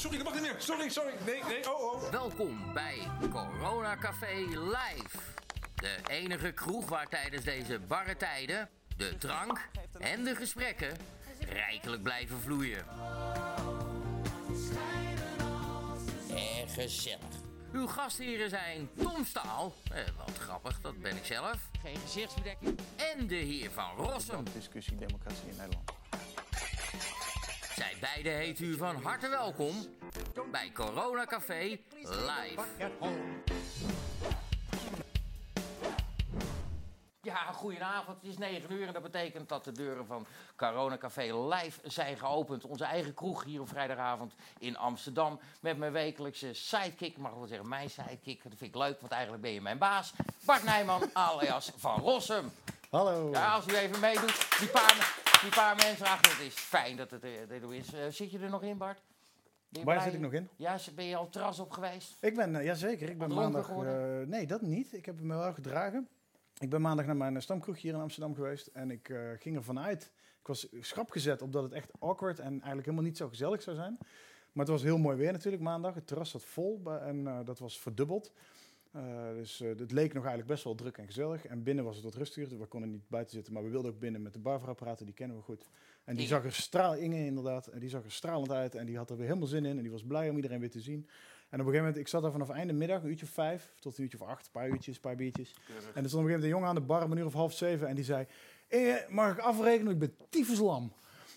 sorry, dat mag niet meer. Sorry, sorry. Nee, nee, oh, oh. Welkom bij Corona Café Live. De enige kroeg waar tijdens deze barre tijden de drank en de gesprekken rijkelijk blijven vloeien. En gezellig. Uw gastheren zijn Tom Staal, eh, wat grappig, dat ben ik zelf. Geen gezichtsbedekking. En de heer van Rossum. discussie democratie in Nederland. Zij beiden heet u van harte welkom bij Corona Café Live. Ja, goedenavond. Het is 9 uur en dat betekent dat de deuren van Corona Café Live zijn geopend. Onze eigen kroeg hier op vrijdagavond in Amsterdam. Met mijn wekelijkse sidekick, ik mag wel zeggen mijn sidekick. Dat vind ik leuk, want eigenlijk ben je mijn baas. Bart Nijman, alias Van Rossum. Hallo. Ja, als u even meedoet, die paar, die paar mensen achter, het is fijn dat het er er is. Eh, zit je er nog in, Bart? Waar blij? zit ik nog in? Ja, ben je al terras op geweest? Ik ben, eh, jazeker, ik ben Dronken maandag... geworden? eh, nee, dat niet. Ik heb me wel gedragen. Ik ben maandag naar mijn eh, stamkroeg hier in Amsterdam geweest. En ik ging ervan uit... Ik was schrap gezet op dat het echt awkward en eigenlijk helemaal niet zo gezellig zou zijn. Maar het was heel mooi weer natuurlijk maandag. Het terras zat vol en dat was verdubbeld. Dus het leek nog eigenlijk best wel druk en gezellig. En binnen was het wat rustiger. We konden niet buiten zitten, maar we wilden ook binnen met de barverapparaten. Die kennen we goed. En die zag er straal, Inge inderdaad, en die zag er stralend uit. En die had er weer helemaal zin in. En die was blij om iedereen weer te zien. En op een gegeven moment, ik zat daar vanaf einde middag, een uurtje of vijf tot een uurtje of acht. Een paar uurtjes, een paar biertjes. En er stond op een gegeven moment een jongen aan de bar om een uur of half zeven. En die zei, Inge, mag ik afrekenen? Ik ben tyfuslam.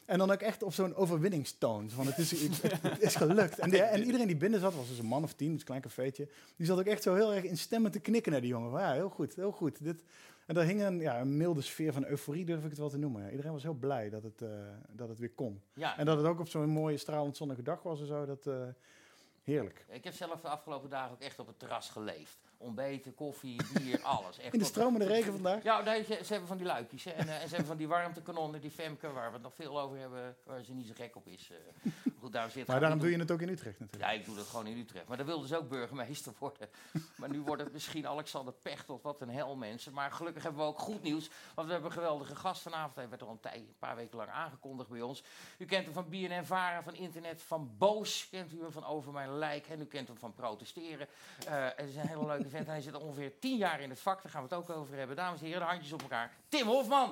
En dan ook echt op zo'n overwinningstoon. Van het is, het, is gelukt. En, en iedereen die binnen zat, was dus een man of tien, dus een klein cafeetje. Die zat ook echt zo heel erg in stemmen te knikken naar die jongen. Van, ja, heel goed, heel goed. Dit, en daar hing een, ja, een milde sfeer van euforie, durf ik het wel te noemen. Iedereen was heel blij dat het, eh, dat het weer kon. Ja, En dat het ook op zo'n mooie, stralend zonnige dag was en zo. Dat, eh, heerlijk. ik heb zelf de afgelopen dagen ook echt op het terras geleefd. Ontbeten, koffie, bier, alles. Echt In de stromende regen vandaag. Ja, nee, ze, ze hebben van die luikjes. Hè, en, eh, en ze hebben van die warmtekanonnen, die Femke, waar we het nog veel over hebben, waar ze niet zo gek op is. eh. goed, daarom zit Maar daarom doe je het ook in Utrecht natuurlijk. Ja, ik doe dat gewoon in Utrecht. Maar dan wilde ze ook burgemeester worden. Maar nu wordt het misschien Alexander Pechtold. Wat een hel, mensen. Maar gelukkig hebben we ook goed nieuws. Want we hebben een geweldige gast vanavond. Hij werd al een, tij- een paar weken lang aangekondigd bij ons. U kent hem van BNN Vara, van internet, van Boos. Kent u hem van Over Mijn Lijk. En u kent hem van Protesteren. Eh, het is een hele leuke Hij zit ongeveer tien jaar in het vak. Daar gaan we het ook over hebben. Dames en heren, de handjes op elkaar. Tim Hofman.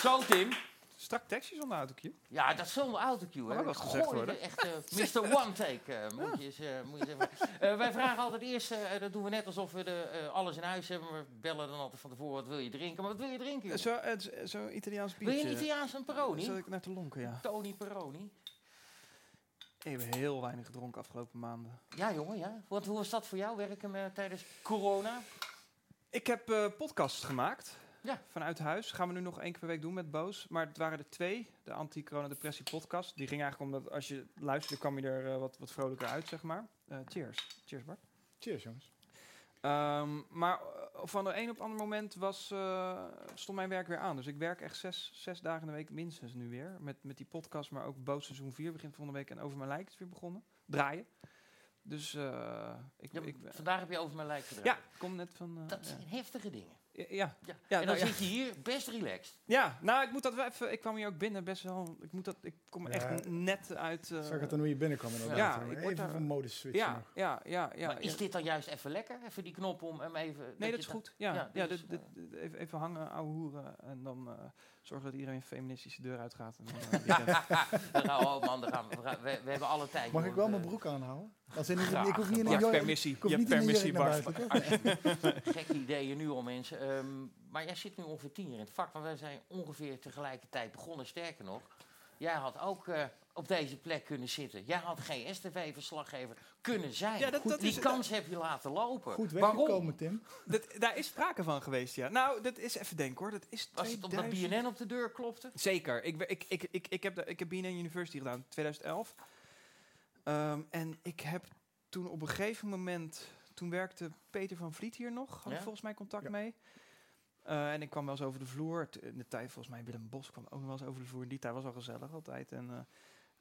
Zo, Tim. Strak tekstje zonder autocue. Ja, dat is zonder autocue. Hè. eens gezegd worden. Echt eh, Mr. One Take. eh, moet, je eens, eh, moet je eens even. Wij vragen altijd eerst, dat doen we net alsof we de, alles in huis hebben. We bellen dan altijd van tevoren, wat wil je drinken? Maar wat wil je drinken? joh? Zo, Italiaans Wil je biertje. een Italiaans een Peroni? Zat ik naar te lonken, ja. Tony Peroni? Ik heb heel weinig gedronken afgelopen maanden. Ja, jongen, ja. Want hoe was dat voor jou, werken eh, tijdens corona? Ik heb eh podcasts gemaakt. Ja. Vanuit huis. Gaan we nu nog één keer per week doen met Boos. Maar het waren er twee. De anti-corona-depressie podcast. Die ging eigenlijk omdat als je luisterde kwam je er eh, wat, wat vrolijker uit, zeg maar. Eh, cheers. Cheers, Bart. Cheers jongens. Ehm, maar eh, van de een op het andere moment was, eh, stond mijn werk weer aan. Dus ik werk echt zes, zes dagen in de week minstens nu weer. Met, met die podcast, maar ook Boos seizoen 4 begint volgende week. En Over Mijn Lijk is weer begonnen. Draaien. Dus eh, ik, Ja, ik, vandaag heb je over mijn lijk gedaan. ja, ik kom net van... Dat ja. zijn heftige dingen. Ja, ja. En dan nou ja. zit je hier best relaxed. Ja, nou, ik moet dat wel even... Ik kwam hier ook binnen best wel... Ik, moet dat, ik kom Ja, echt net uit... eh, Ik zag het dan hoe je binnenkwam. Ja, Eh, ik word Even daar- van modus switchen ja, ja, ja, ja. maar is dit dan juist even lekker? Even die knop om hem even... Nee, dat is goed. Ja, Ja, ja, dus, dit, dit, dit- even, even hangen, ouwe hoeren. En dan eh, zorgen dat iedereen feministische deur uitgaat. En dan, eh, weekend. Dan gaan we, oh man, dan gaan we, we, hebben alle tijd. Mag ik wel We- mijn broek aanhouden? Als in, ik, Graag. ik hoef niet in een permissie. ik hoef Je hebt permissie, Bart. Gekke ideeën nu al, mensen. Ehm, maar jij zit nu ongeveer tien jaar in het vak. Want wij zijn ongeveer tegelijkertijd begonnen. Sterker nog, jij had ook eh, op deze plek kunnen zitten. Jij had geen STV-verslaggever kunnen zijn. Ja, dat- dat Die is- kans heb je laten lopen. Goed Waarom? weggekomen, Tim. Dat, daar is sprake van geweest, ja. Nou, dat is even denken hoor. Dat is Was het omdat 2000 BNN op de deur klopte? Zeker. Ik, ik, ik, ik, ik, heb, de, ik heb BNN University gedaan, 2011. Ehm, en ik heb toen op een gegeven moment... Toen werkte Peter van Vliet hier nog. Had ik Ja? volgens mij contact Ja. mee. Eh, en ik kwam wel eens over de vloer. T- In de tijd, volgens mij, Willem Bos kwam ook nog wel eens over de vloer. In die tijd was al gezellig altijd. En eh,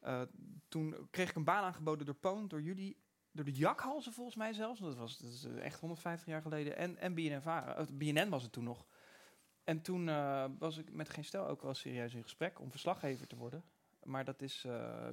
eh, toen kreeg ik een baan aangeboden door Poon, door jullie... Door de jakhalzen volgens mij zelfs. Dat was dat is eh, echt 150 jaar geleden. En, en BNN, Vara. Eh, BNN was het toen nog. En toen was ik met Geen Stel ook wel serieus in gesprek om verslaggever te worden. Maar dat is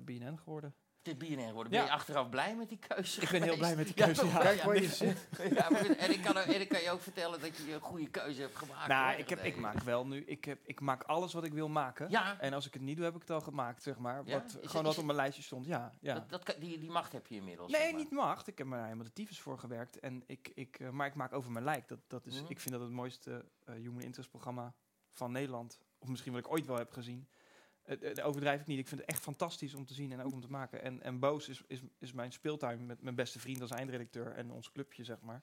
BNN geworden. Geworden. Ja. Ben je achteraf blij met die keuze Ik ben heel blij met die keuze, ja. Kijk waar je zit. Ja, maar- en, ik kan, en ik kan je ook vertellen dat je een goede keuze hebt gemaakt. nou, hoor. ik, heb, ik eh, maak wel nu, ik, heb, ik maak alles wat ik wil maken. Ja, En als ik het niet doe, heb ik het al gemaakt, zeg maar. Ja? Wat, Is gewoon wat op mijn lijstje stond, ja. ja. Dat, dat die, die macht heb je inmiddels. Nee, zeg maar. niet macht. Ik heb er helemaal de tyfus voor gewerkt. En ik, ik, eh, maar ik maak over mijn lijk. Dat, dat is, Mhm. Ik vind dat het mooiste eh, human interest programma van Nederland. Of misschien wat ik ooit wel heb gezien. Eh, eh, dat overdrijf ik niet. Ik vind het echt fantastisch om te zien en ook om te maken. En, en Boos is, is, is mijn speeltuin met mijn beste vriend als eindredacteur. En ons clubje, zeg maar.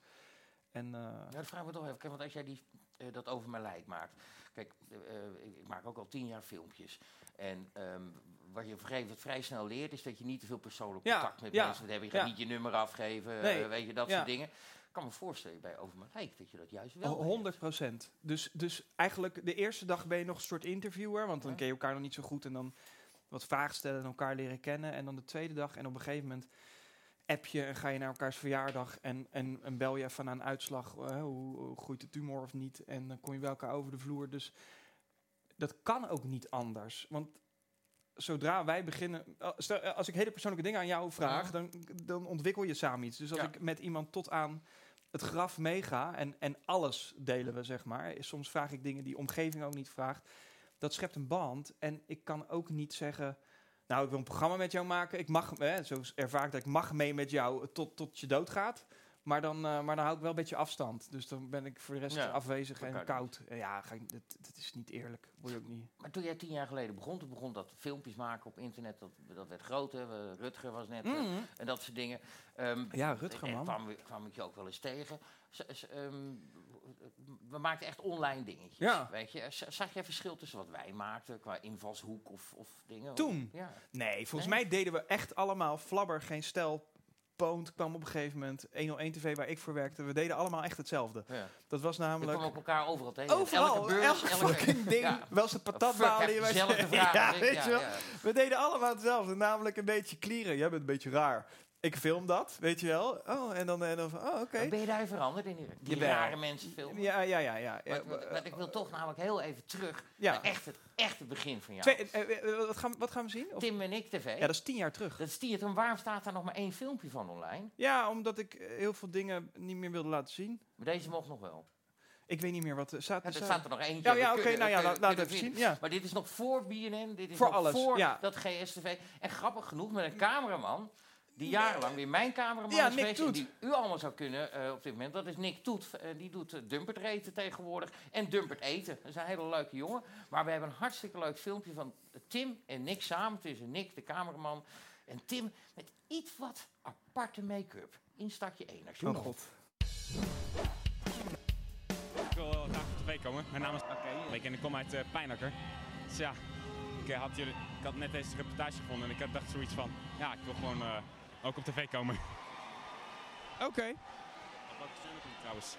En eh, Ja, dat vraag ik me toch even. Kijk, want als jij die, dat over mijn lijk maakt. Kijk, ik ik maak ook al tien jaar filmpjes. En ehm, wat je op een gegeven moment vrij snel leert, is dat je niet te veel persoonlijk Ja, contact met ja, mensen moet hebben. Je gaat niet je nummer afgeven, Nee, weet je, dat soort dingen. Kan me voorstellen bij over mijn lijk dat je dat juist wel Oh, 100 procent. Dus, dus eigenlijk de eerste dag ben je nog een soort interviewer, want dan Ja. ken je elkaar nog niet zo goed en dan wat vragen stellen en elkaar leren kennen. En dan de tweede dag en op een gegeven moment app je en ga je naar elkaars verjaardag en, en, en bel je even naar een uitslag. eh, hoe, hoe groeit de tumor of niet? En dan kom je bij elkaar over de vloer. Dus dat kan ook niet anders. Want zodra wij beginnen, eh, eh, als ik hele persoonlijke dingen aan jou vraag, Ja. dan, dan ontwikkel je samen iets. Dus als Ja. ik met iemand tot aan het graf meega en, en alles delen we, zeg maar. Soms vraag ik dingen die omgeving ook niet vraagt. Dat schept een band. En ik kan ook niet zeggen, nou, ik wil een programma met jou maken. Ik mag, hè, zo ervaar ik dat ik mag mee met jou tot, tot je doodgaat. Maar dan, eh, maar dan hou ik wel een beetje afstand. Dus dan ben ik voor de rest Ja, afwezig en koud. Ja, ga ik, dat, dat is niet eerlijk. Word je ook niet. Maar toen jij tien jaar geleden begon, toen begon dat filmpjes maken op internet, dat, dat werd groter. Eh, Rutger was net eh, en dat soort dingen. Ehm, Ja, Rutger, en man. Kwam, kwam ik je ook wel eens tegen. Z- ehm, we maakten echt online dingetjes. Ja. Weet je, Z- zag jij verschil tussen wat wij maakten qua invalshoek of, of dingen? Toen? Ja. Nee, volgens Nee? mij deden we echt allemaal Flabber, geen stel. Poont kwam op een gegeven moment. 101 TV waar ik voor werkte. We deden allemaal echt hetzelfde. ja. Dat was We namelijk... kwamen ook elkaar overal tegen. Overal, elke beurs, elke elke fucking ding. Ja. Wel ze patatbalen. Je je weet- zelf de vraag. ja, weet ja, je wel. We deden allemaal hetzelfde. Namelijk een beetje klieren. Jij bent een beetje raar. Ik film dat, weet je wel. Oh, en dan, en dan van, oh, oké. Ben je daar veranderd in die, die rare mensen filmen? Ja, ja, ja. ja. Maar, maar- maar ik wil toch namelijk heel even terug Ja. naar echt het echte begin van jou. Twee, eh, eh, wat, gaan, wat gaan we zien? Of- Tim en ik TV. ja, dat is tien jaar terug. Dat is die het. En waarom staat daar nog maar één filmpje van online? Ja, omdat ik eh, heel veel dingen niet meer wilde laten zien. Maar deze mocht nog wel. Ik weet niet meer wat er staat. Ja, er staat- er nog eentje. Ja, ja, oké, nou ja, we laat, laat even zien. Ja. Maar dit is nog voor BNN. Dit is Voor nog alles, voor dat GSTV. En grappig genoeg met een cameraman. Die jarenlang weer mijn cameraman Ja, is Nick geweest. Toet. Die u allemaal zou kunnen eh, op dit moment. Dat is Nick Toet. Eh, die doet uh, Dumpert eten tegenwoordig. En Dumpert eten. Dat is een hele leuke jongen. Maar we hebben een hartstikke leuk filmpje van Tim en Nick samen. Tussen Nick, de cameraman. En Tim met iets wat aparte make-up. Instakje 1 als je Oh god. Ik wil graag op tv komen. Mijn naam is Oké. en ik kom uit uh, Pijnakker. Dus ja, ik, had jullie, ik had net deze reportage gevonden en ik had dacht zoiets van, ja, ik wil gewoon uh, ook op tv komen. Oké. Okay. Welke stuur trouwens?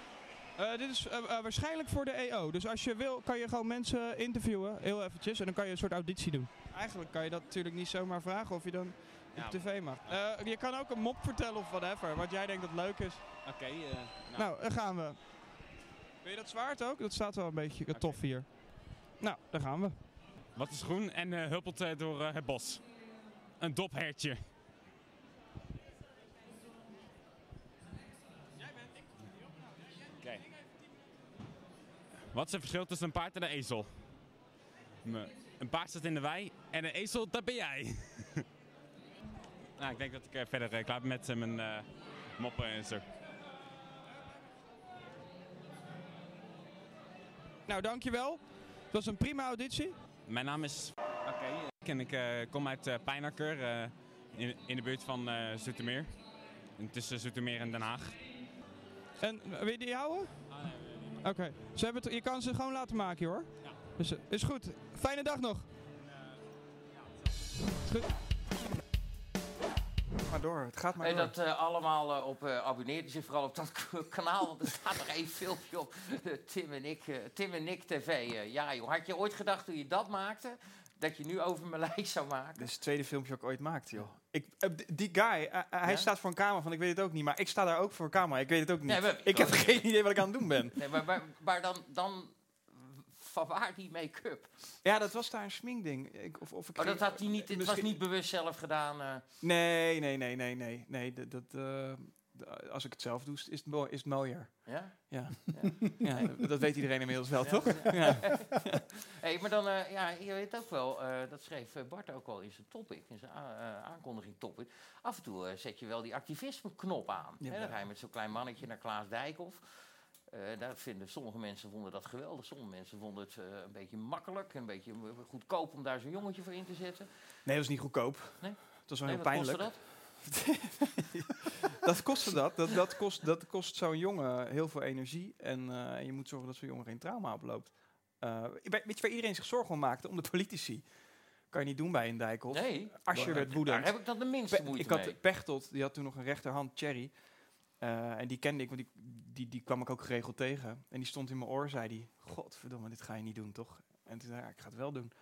Uh, dit is uh, waarschijnlijk voor de EO. Dus als je wil, kan je gewoon mensen interviewen, heel eventjes. En dan kan je een soort auditie doen. Eigenlijk kan je dat natuurlijk niet zomaar vragen of je dan ja, op tv mag. Je kan ook een mop vertellen of whatever, wat jij denkt dat leuk is. Oké. Okay, nou. nou, daar gaan we. Wil je dat zwaard ook? Dat staat wel een beetje okay. tof hier. Nou, daar gaan we. Wat is groen en huppelt door het bos? Een dophertje. Wat is het verschil tussen een paard en een ezel? Een paard staat in de wei en een ezel, dat ben jij. nou, ik denk dat ik uh, verder uh, klaar ben met uh, mijn uh, moppen en zo. Nou, dankjewel. Het was een prima auditie. Mijn naam is Oké. Okay. En ik uh, kom uit uh, Pijnakker, uh, in, in de buurt van Zoetermeer. En tussen Zoetermeer en Den Haag. En wil je die houden? Oké. Okay. Je kan ze gewoon laten maken hoor. Ja. Dus is goed. Fijne dag nog. is goed. Maar door, het gaat maar en door. dat uh, allemaal uh, op uh, abonneert zich vooral op dat kanaal, want er staat nog één filmpje op. Tim en ik, Tim en Nick TV. ja joh, had je ooit gedacht toen je dat maakte, dat je nu over mijn lijst zou maken? Dit is het tweede filmpje dat ik ooit maakte, joh. Ik, die guy, hij ja? staat voor een camera van, ik weet het ook niet, maar ik sta daar ook voor een camera, ik weet het ook niet. Nee, maar, ik heb geen idee wat ik aan het doen ben. Nee, maar, maar, maar dan, dan van waar die make-up? Ja, dat was daar een sminkding. Ik, of, of ik Oh, dat had hij niet, het was niet bewust zelf gedaan. eh. Nee, nee, nee, nee, nee. nee dat, dat, eh, als ik het zelf doe, is het, mooi, is het mooier. ja? Ja. Ja. ja, dat weet iedereen inmiddels wel, toch? ja. Hey, maar dan, eh, ja, je weet ook wel, eh, dat schreef eh, Bart ook al in zijn topic, in zijn eh, aankondiging topic. Af en toe eh, zet je wel die activisme-knop aan. Hè? Dan ga je met zo'n klein mannetje naar Klaas Dijkhoff. Eh daar vinden sommige mensen vonden dat geweldig, sommige mensen vonden het eh, een beetje makkelijk, een beetje eh, goedkoop om daar zo'n jongetje voor in te zetten. Nee, dat was niet goedkoop. Nee? Het was wel Nee, heel pijnlijk. dat? kostte dat. Dat, dat kost, dat kost zo'n jongen heel veel energie. En eh, je moet zorgen dat zo'n jongen geen trauma oploopt. Eh, weet je waar iedereen zich zorgen om maakte? Om de politici. Kan je niet doen bij een dijkhof. Nee, Als je werd woedend. Daar heb ik dan de minste Pe- moeite ik had mee. Pechtold, die had toen nog een rechterhand, Cherry. Eh, en die kende ik, want die, die, die kwam ik ook geregeld tegen. En die stond in mijn oor, zei die, godverdomme, dit ga je niet doen, toch? En toen zei ik, ik ga het wel doen.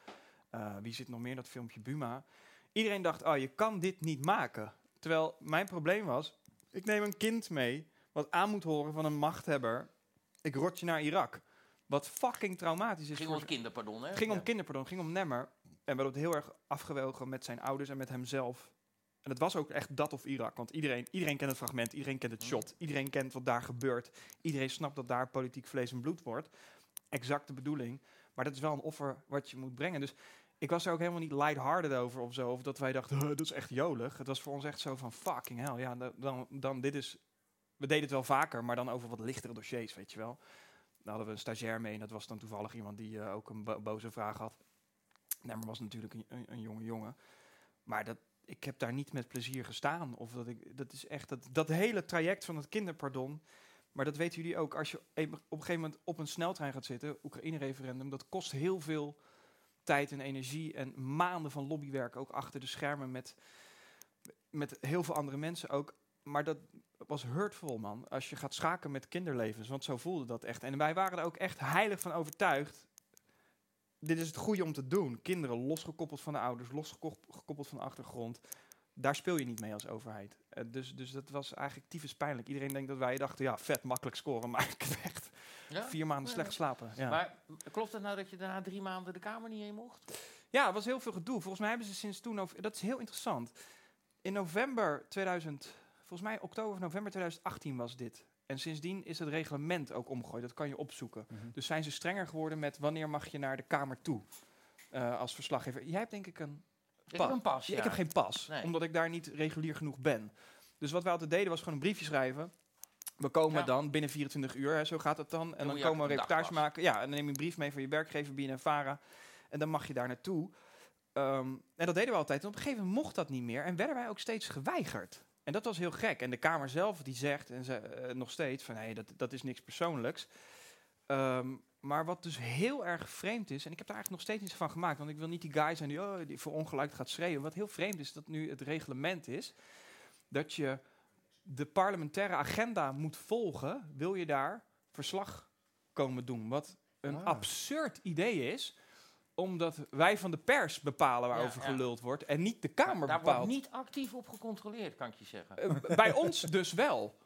Wie zit nog meer in dat filmpje Buma? Iedereen dacht, oh, je kan dit niet maken. Terwijl mijn probleem was, ik neem een kind mee, wat aan moet horen van een machthebber. Ik rot je naar Irak. Wat fucking traumatisch is ging voor om kinderpardon, hè? ging om Ja. kinderpardon, het ging om Nemmer. En we hadden het heel erg afgewogen met zijn ouders en met hemzelf. En het was ook echt dat of Irak. Want iedereen, iedereen kent het fragment, iedereen kent het shot. Iedereen kent wat daar gebeurt. Iedereen snapt dat daar politiek vlees en bloed wordt. Exact de bedoeling. Maar dat is wel een offer wat je moet brengen. Dus ik was er ook helemaal niet lighthearted over of zo. Of dat wij dachten, "Huh, dat is echt jolig. Het was voor ons echt zo van, fucking hell. Ja, da- dan, dan dit is... We deden het wel vaker, maar dan over wat lichtere dossiers, weet je wel. Dan hadden we een stagiair mee en dat was dan toevallig iemand die eh, ook een bo- boze vraag had. Nemmer was natuurlijk een, een, een jonge jongen. Maar dat, ik heb daar niet met plezier gestaan. Of dat, ik, dat is echt dat, dat hele traject van het kinderpardon. Maar dat weten jullie ook. Als je op een gegeven moment op een sneltrein gaat zitten, Oekraïne-referendum, dat kost heel veel tijd en energie en maanden van lobbywerk ook achter de schermen met, met heel veel andere mensen ook. Maar dat was hurtful, man. Als je gaat schaken met kinderlevens, want zo voelde dat echt. En wij waren er ook echt heilig van overtuigd. Dit is het goede om te doen. Kinderen losgekoppeld van de ouders, losgekoppeld van de achtergrond. Daar speel je niet mee als overheid. Eh, dus, dus dat was eigenlijk tyfus pijnlijk. Iedereen denkt dat wij dachten, ja, vet, makkelijk scoren. Maar ik echt Ja? vier maanden slecht geslapen. Ja. Maar klopt het nou dat je daarna drie maanden de kamer niet in mocht? Ja, het was heel veel gedoe. Volgens mij hebben ze sinds toen... Over, dat is heel interessant. In november 2000... Volgens mij oktober of november 2018 was dit. En sindsdien is het reglement ook omgegooid. Dat kan je opzoeken. Mhm. Dus zijn ze strenger geworden met wanneer mag je naar de Kamer toe eh, als verslaggever. Jij hebt denk ik een... Ik heb een pas, ja. Ik heb geen pas, Nee. omdat ik daar niet regulier genoeg ben. Dus wat wij altijd deden was gewoon een briefje schrijven. We komen Ja. dan binnen 24 uur, hè, zo gaat het dan. En dan komen we een reportage maken. Ja, en dan neem je een brief mee van je werkgever, BNNVARA. En dan mag je daar naartoe. Ehm, en dat deden we altijd. En op een gegeven moment mocht dat niet meer. En werden wij ook steeds geweigerd. En dat was heel gek. En de Kamer zelf die zegt, en ze, eh, nog steeds, van nee, dat, dat is niks persoonlijks. Ehm, maar wat dus heel erg vreemd is, en ik heb daar eigenlijk nog steeds niets van gemaakt, want ik wil niet die guy zijn die, oh, die voor ongelijk gaat schreeuwen. Wat heel vreemd is, dat nu het reglement is dat je de parlementaire agenda moet volgen, wil je daar verslag komen doen. Wat een Ah. absurd idee is, omdat wij van de pers bepalen waarover Ja, ja. geluld wordt en niet de Kamer Daar bepaalt. wordt niet actief op gecontroleerd, kan ik je zeggen. Eh, bij ons dus wel.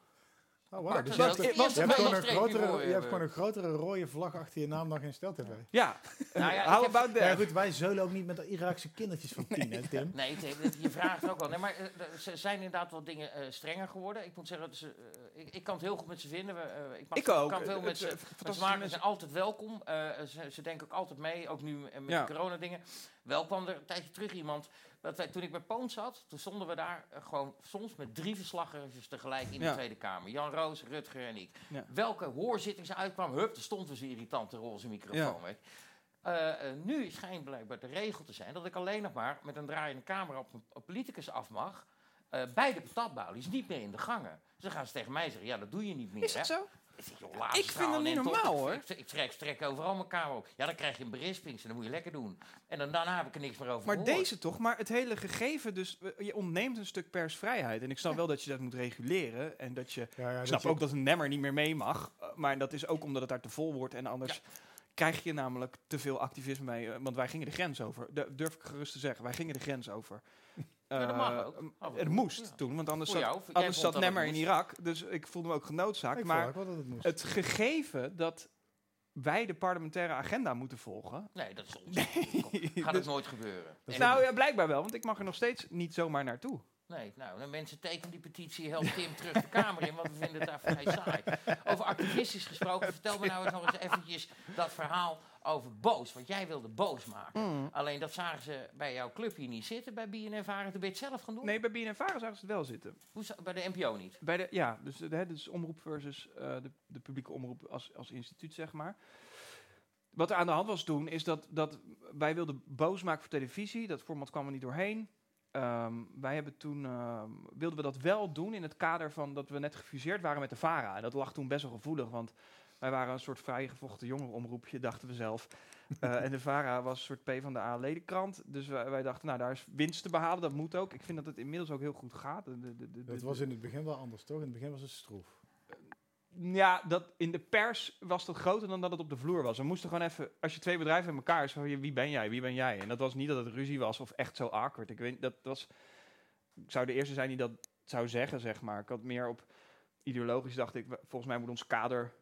Oh, wow. Dus je hebt, je een grotere, je hebt hebben. gewoon een grotere rode vlag achter je naam dan geen stel-tv. Ja, Nou ja, how about that? Ja, goed, wij zeulen ook niet met de Iraakse kindertjes van tien, hè, Tim? Nee, Tim, je vraagt ook wel. Nee, maar eh, er- ze zijn inderdaad wel dingen eh, strenger geworden. Ik moet zeggen, dat ze, eh, ik, ik kan het heel goed met ze vinden. We, eh, ik, mag- Ik ook. kan veel Het- met ze, met ze maken. Ze mensen. zijn altijd welkom. Eh, ze, ze denken ook altijd mee, ook nu eh, met Ja. de corona-dingen. Wel kwam er een tijdje terug iemand. Dat wij, toen ik bij Poont zat, toen stonden we daar eh, gewoon soms met drie verslaggevers tegelijk in Ja. de Tweede Kamer. Jan Roos, Rutger en ik. Ja. Welke hoorzitting ze uitkwam, hup, er stond dus een irritante roze microfoon. Eh, eh, nu schijnt blijkbaar de regel te zijn dat ik alleen nog maar met een draaiende camera op een politicus af mag. eh, bij de is niet meer in de gangen. Dan gaan ze tegen mij zeggen, ja, dat doe je niet meer. Is hè. het zo? Ik, joh, vind dat niet normaal, hoor. Ik, ik, trek, trek overal mijn op. Ja, dan krijg je een berisping en dan moet je lekker doen. En dan, daarna heb ik er niks meer over Maar gehoord. deze toch, maar het hele gegeven, dus eh, je ontneemt een stuk persvrijheid. En ik snap wel dat je dat moet reguleren. En dat je. Ja, ja, Ik snap ook dat een nemmer niet meer mee mag. eh, Maar dat is ook omdat het daar te vol wordt. En anders krijg je namelijk te veel activisme mee. eh, Want wij gingen de grens over. Dat durf ik gerust te zeggen. Wij gingen de grens over. Ja, dat mag Eh, ook. en Het moest ja. toen, want anders Voor zat, jou, anders Nemmer in. Irak. Dus ik voelde me ook genoodzaakt. Ik maar vond ook wel dat het moest. het gegeven dat wij de parlementaire agenda moeten volgen. Nee, dat is onzin. Gaat Dus- het nooit gebeuren. Nou ja, blijkbaar wel, want ik mag er nog steeds niet zomaar naartoe. Nee, nou, de mensen tekenen die petitie, helpt Tim terug de Kamer in, want we vinden het daar vrij saai. Over activistisch gesproken, vertel me nou eens nog eens eventjes dat verhaal over boos. Want jij wilde boos maken. Mm. Alleen dat zagen ze bij jouw club hier niet zitten, bij BNN Varen. Toen ben je het zelf gaan doen? Nee, bij BNN Vara zagen ze het wel zitten. Hoe bij de NPO niet? Bij de, ja, dus, de, hè, dus omroep versus eh, de, de publieke omroep als, als instituut, zeg maar. Wat er aan de hand was toen, is dat, dat wij wilden boos maken voor televisie. Dat format kwam er niet doorheen. Ehm, wij hebben toen, ehm, wilden we dat wel doen in het kader van dat we net gefuseerd waren met de VARA. En dat lag toen best wel gevoelig, want wij waren een soort vrijgevochten jongerenomroepje, dachten we zelf. Eh, en de VARA was een soort P van de A-ledenkrant. Dus wij, wij dachten, nou daar is winst te behalen, dat moet ook. Ik vind dat het inmiddels ook heel goed gaat. De- was in het begin wel anders, toch? In het begin was het stroef. ja, dat in de pers was dat groter dan dat het op de vloer was. We moesten gewoon even, als je twee bedrijven in elkaar is, je, wie ben jij, wie ben jij? En dat was niet dat het ruzie was of echt zo awkward. Ik weet, dat was, ik zou de eerste zijn die dat zou zeggen, zeg maar. Ik had meer op ideologisch dacht ik, volgens mij moet ons kader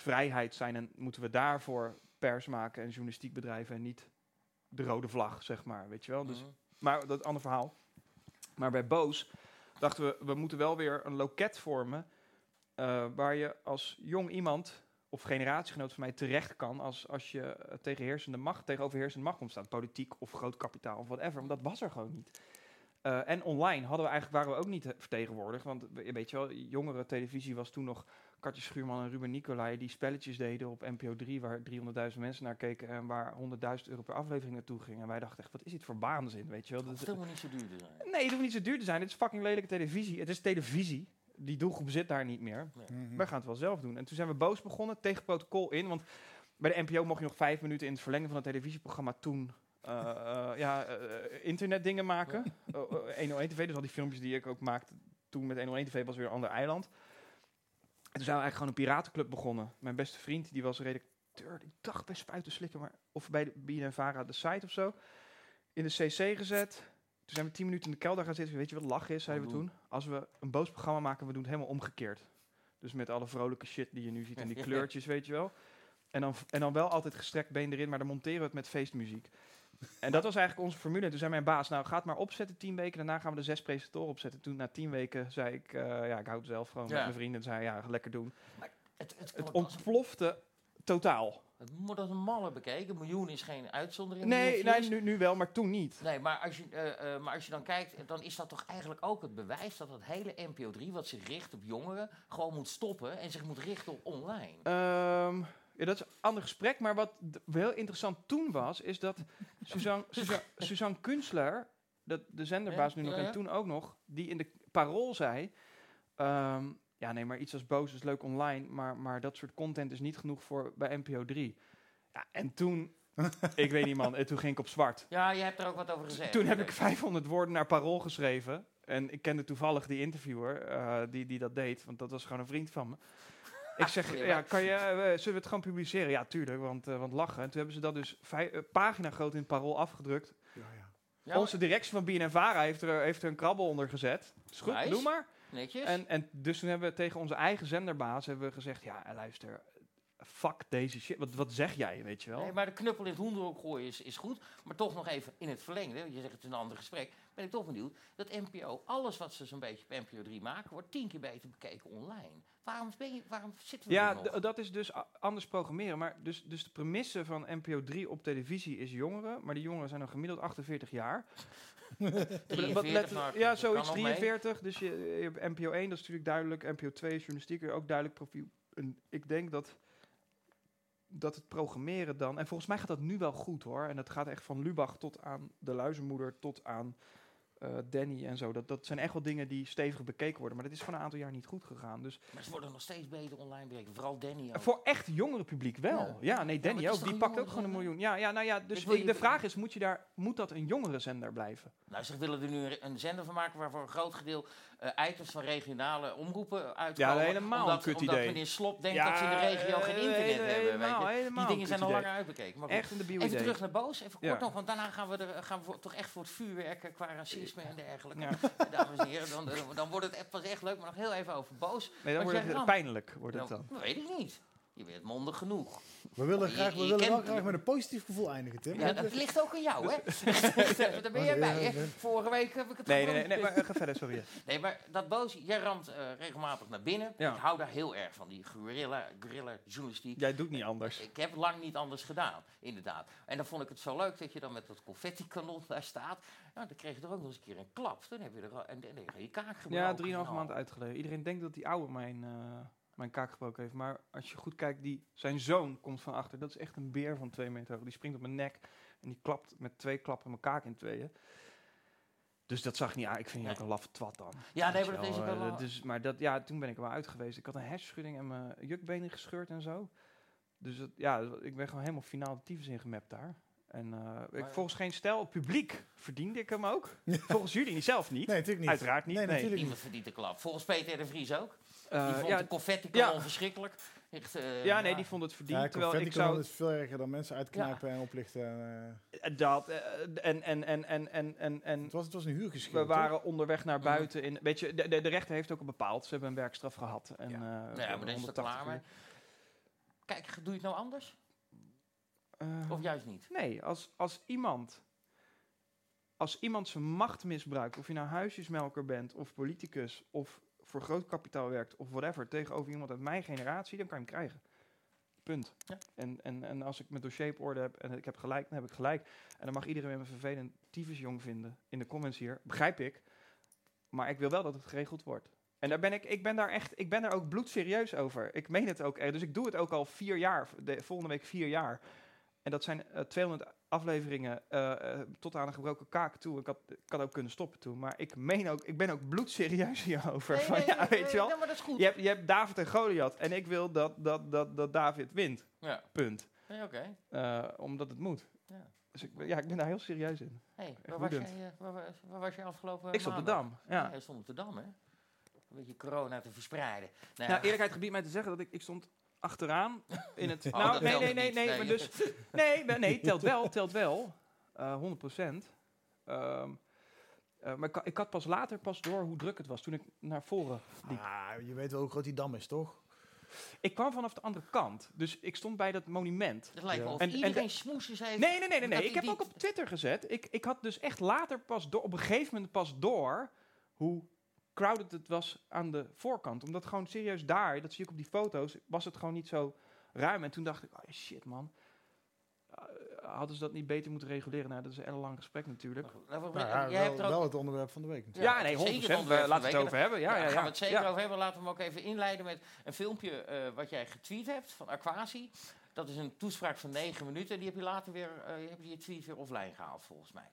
vrijheid zijn en moeten we daarvoor pers maken en journalistiek bedrijven en niet de rode vlag, zeg maar, weet je wel. Dus Mhm. maar dat is een ander verhaal. Maar bij Boos dachten we, we moeten wel weer een loket vormen. eh, waar je als jong iemand of generatiegenoot van mij terecht kan. als, als je eh, tegen heersende macht, tegen overheersende macht komt staan. Politiek of groot kapitaal of whatever. Maar dat was er gewoon niet. Eh, en online hadden we eigenlijk, waren we ook niet vertegenwoordigd. Want we- weet je wel, jongere televisie was toen nog Katje Schuurman en Ruben Nicolai die spelletjes deden op NPO 3, waar 300.000 mensen naar keken en waar 100.000 euro per aflevering naartoe ging. En wij dachten echt, wat is dit voor baanzin, weet je wel? Dat Het is- hoeft helemaal niet zo duur te zijn. Nee, het hoeft niet zo duur te zijn. Het is fucking lelijke televisie. Het is televisie. Die doelgroep zit daar niet meer. Mhm. Wij gaan het wel zelf doen. En toen zijn we boos begonnen, tegen protocol in. Want bij de NPO mocht je nog vijf minuten in het verlengen van het televisieprogramma toen... eh, eh, ja, eh, internetdingen maken. Eh, eh, 101 TV, dus al die filmpjes die ik ook maakte toen met 101 TV was weer een ander eiland. En toen zijn we eigenlijk gewoon een piratenclub begonnen. Mijn beste vriend, die was redacteur, ik dacht bij Spuiten Slikken, maar of bij de BNNVARA, de site of zo. In de CC gezet. Toen zijn we tien minuten in de kelder gaan zitten. Weet je wat lach is, zeiden we Wat toen? Als we een boos programma maken, we doen het helemaal omgekeerd. Dus met alle vrolijke shit die je nu ziet en die kleurtjes, weet je wel. En dan, en dan wel altijd gestrekt been erin, maar dan monteren we het met feestmuziek. En dat was eigenlijk onze formule. En toen zei mijn baas, nou ga het maar opzetten, tien weken. Daarna gaan we de zes presentatoren opzetten. Toen na tien weken zei ik, eh, ja, ik hou het zelf gewoon Ja. met mijn vrienden. En zei, ja, lekker doen. Het, het, Het ontplofte totaal. het moet als een malle bekeken. Een miljoen is geen uitzondering. Nee, nee nu, nu wel, maar toen niet. Nee, maar als, je, eh, eh, maar als je dan kijkt, dan is dat toch eigenlijk ook het bewijs dat het hele NPO 3, wat zich richt op jongeren, gewoon moet stoppen en zich moet richten op online. Ehm, ja, dat is een ander gesprek. Maar wat heel interessant toen was, is dat Suzanne, Suzanne, Suzanne Kunstler, dat de zenderbaas nu nog en toen ook nog, die in de parool zei... ehm, ja, nee, maar iets als boos is leuk online, maar, maar dat soort content is niet genoeg voor bij NPO 3. Ja, en toen, ik weet niet man, en toen ging ik op zwart. Ja, je hebt er ook wat over gezegd. Toen heb ik 500 woorden naar Parool geschreven. En ik kende toevallig die interviewer eh, die, die dat deed, want dat was gewoon een vriend van me. Ik zeg, Ja. ja, kan je, eh, zullen we het gewoon publiceren? Ja, tuurlijk, want, eh, want lachen. En toen hebben ze dat dus vij- eh, pagina groot in het Parool afgedrukt. Ja, ja. Ja, Onze directie van BNNVARA heeft er, heeft er een krabbel onder gezet. Is goed, Nice. doe maar. netjes. En, en dus toen hebben we tegen onze eigen zenderbaas hebben we gezegd, ja, luister, fuck deze shit. Wat, wat zeg jij, weet je wel? Nee, maar de knuppel in het hoenderhok gooien is, is goed. Maar toch nog even in het verlengde, je zegt het is een ander gesprek, ben ik toch benieuwd dat NPO, alles wat ze zo'n beetje op NPO 3 maken, wordt tien keer beter bekeken online. Waarom, ben je, waarom zitten we Ja, nog? dat is dus anders programmeren. Maar dus, dus de premisse van NPO 3 op televisie is jongeren. Maar die jongeren zijn dan gemiddeld 48 jaar. 43 Wat let- ja, zoiets, kan nog mee. 43. Dus je, je hebt NPO 1, dat is natuurlijk duidelijk. NPO 2 is journalistiek, ook duidelijk profiel. En ik denk dat, dat het programmeren dan... En volgens mij gaat dat nu wel goed hoor. En dat gaat echt van Lubach tot aan de luizenmoeder, tot aan eh, Danny en zo. Dat, dat zijn echt wel dingen die stevig bekeken worden. Maar dat is van een aantal jaar niet goed gegaan. Dus Maar ze worden nog steeds beter online bekeken. Vooral Danny ook. voor echt jongere publiek wel. Ja. Ja, nee, Danny ook. Die pakt ook gewoon een miljoen. Ja, ja nou ja, dus de vraag is, moet, je daar, moet dat een jongere zender blijven? Nou, ze willen er nu een- een zender van maken waarvoor een groot gedeelte eh, items van regionale omroepen uitkomen. Ja, helemaal omdat, een kut omdat idee. meneer Slop denkt Ja, dat ze in de regio eh, geen internet hele- hebben. Weet helemaal, je. helemaal Die dingen zijn al langer uitbekeken. Maar goed. Echt een debiel Even terug naar Boos, even kort nog, want daarna gaan we, er, gaan we toch echt voor het vuurwerk eh, qua racisme en dergelijke. Dames en heren, dan, dan wordt het echt pas echt leuk, maar nog heel even over Boos. Nee, dan wordt het pijnlijk. Wordt het Nou, dan. dat weet ik niet. Je bent mondig genoeg. We willen, Je- graag, we je willen wel graag met een positief gevoel eindigen, Tim. Ja, dat ligt ook aan jou, hè? Daar ben jij bij, hè? Vorige week heb ik het Nee, nee, nee, nee maar eh, ga verder, sorry. Nee, maar dat boos, jij ramt eh, regelmatig naar binnen. Ja. Ik hou daar heel erg van, die guerrilla, guerrilla journalistiek. Jij doet niet anders. Ik heb lang niet anders gedaan, inderdaad. En dan vond ik het zo leuk dat je dan met dat confetti-kanon daar staat. Nou, dan kreeg je er ook nog eens een keer een klap. Dan heb je er al, en heb je kaak gebroken. Ja, drieënhalf Nou, maand uitgeleden. Iedereen denkt dat die oude mijn, eh, mijn kaak gebroken heeft. Maar als je goed kijkt, die, zijn zoon komt van achter. Dat is echt een beer van twee meter hoog. Die springt op mijn nek en die klapt met twee klappen mijn kaak in tweeën. Dus dat zag niet aan. Ik vind je Nee. ook een laffe twat dan. Ja, nee, maar dat is ook wel, wel... eh, dus, maar dat, ja, toen ben ik er wel uit geweest. Ik had een hersenschudding en mijn jukbenen gescheurd en zo. Dus dat, ja, ik ben gewoon helemaal finaal de tyfus ingemapt daar. En eh, ik, volgens geen stijl, publiek verdiende ik hem ook. volgens jullie zelf niet. Nee, natuurlijk niet. Uiteraard niet. Nee, nee. natuurlijk Niemand verdient de klap. Volgens Peter de Vries ook. Die Eh, vond ja, de confetti-kanon ja. verschrikkelijk. Echt, eh, ja, nee, ja. die vond het verdiend. Ja, terwijl ik zou is veel erger dan mensen uitknijpen en oplichten. eh. Dat en en en en en en en het, was, het was een huurgeschil, we toch? waren onderweg naar buiten. In, weet je, de, de, de rechter heeft ook al bepaald. Ze hebben een werkstraf gehad. En, Ja. Ja, maar daar is het 180 klaar mee. Kijk, doe je het nou anders? Eh, Of juist niet? nee, als, als iemand als iemand zijn macht misbruikt, of je nou huisjesmelker bent, of politicus, of voor groot kapitaal werkt, of whatever, tegenover iemand uit mijn generatie, dan kan je hem krijgen. Punt. Ja. En, en, en als ik mijn dossier op orde heb en ik heb gelijk, dan heb ik gelijk. En dan mag iedereen me vervelend tyfusjong vinden in de comments hier. Begrijp ik. Maar ik wil wel dat het geregeld wordt. En daar ben ik, ik ben daar echt, ik ben daar ook bloedserieus over. Ik meen het ook. Dus ik doe het ook al vier jaar, de, volgende week vier jaar. En dat zijn eh, 200 afleveringen eh, eh, tot aan een gebroken kaak toe. Ik had, ik had ook kunnen stoppen toen. Maar ik meen ook, ik ben ook bloedserieus hierover. Nee, Van, nee, ja, nee, weet je wel. Maar dat is goed. Je hebt, je hebt David en Goliath. En ik wil dat, dat, dat, dat David wint. Ja, Punt. Nee, oké. Eh, omdat het moet. Ja. Dus ik, ben- ja, ik ben daar heel serieus in. Hey, waar, was jij, eh, waar, wa- waar was je afgelopen ik stond op de? Dam. Ja. Ja, je stond op de Dam, hè? Een beetje corona te verspreiden. Nou, Nou, eerlijkheid gebiedt mij te zeggen dat ik, ik stond achteraan in het... Oh, nou, dat nee, nee, nee, nee, Nee. maar dus... Nee, nee, telt wel, telt wel. Eh 100 procent. Ehm, eh, maar ik, ik had pas later pas door hoe druk het was toen ik naar voren liep. Ah, je weet wel hoe groot die dam is, toch? Ik kwam vanaf de andere kant, dus ik stond bij dat monument. Het lijkt wel Ja. of En- en iedereen heeft. Nee, nee, nee, nee. Dat nee. Ik heb ook op Twitter gezet. Ik, ik had dus echt later pas door, op een gegeven moment pas door hoe crowded het was aan de voorkant. Omdat gewoon serieus daar, dat zie ik op die foto's, was het gewoon niet zo ruim. En toen dacht ik, oh shit man. Eh, hadden ze dat niet beter moeten reguleren? Nou, dat is een ellenlang gesprek natuurlijk. Nou, we- Nou ja, jij hebt wel, er ook wel het onderwerp van de week. natuurlijk. Ja, Ja, nee, zeker 100%. het onderwerp We, van laten we het over hebben. Ja, ja, daar ja. gaan we het zeker Ja. over hebben. Laten we hem ook even inleiden met een filmpje eh, wat jij getweet hebt van Aquasi. Dat is een toespraak van 9 minuten. Die heb je later weer, eh, je hebt je tweet weer offline gehaald, volgens mij.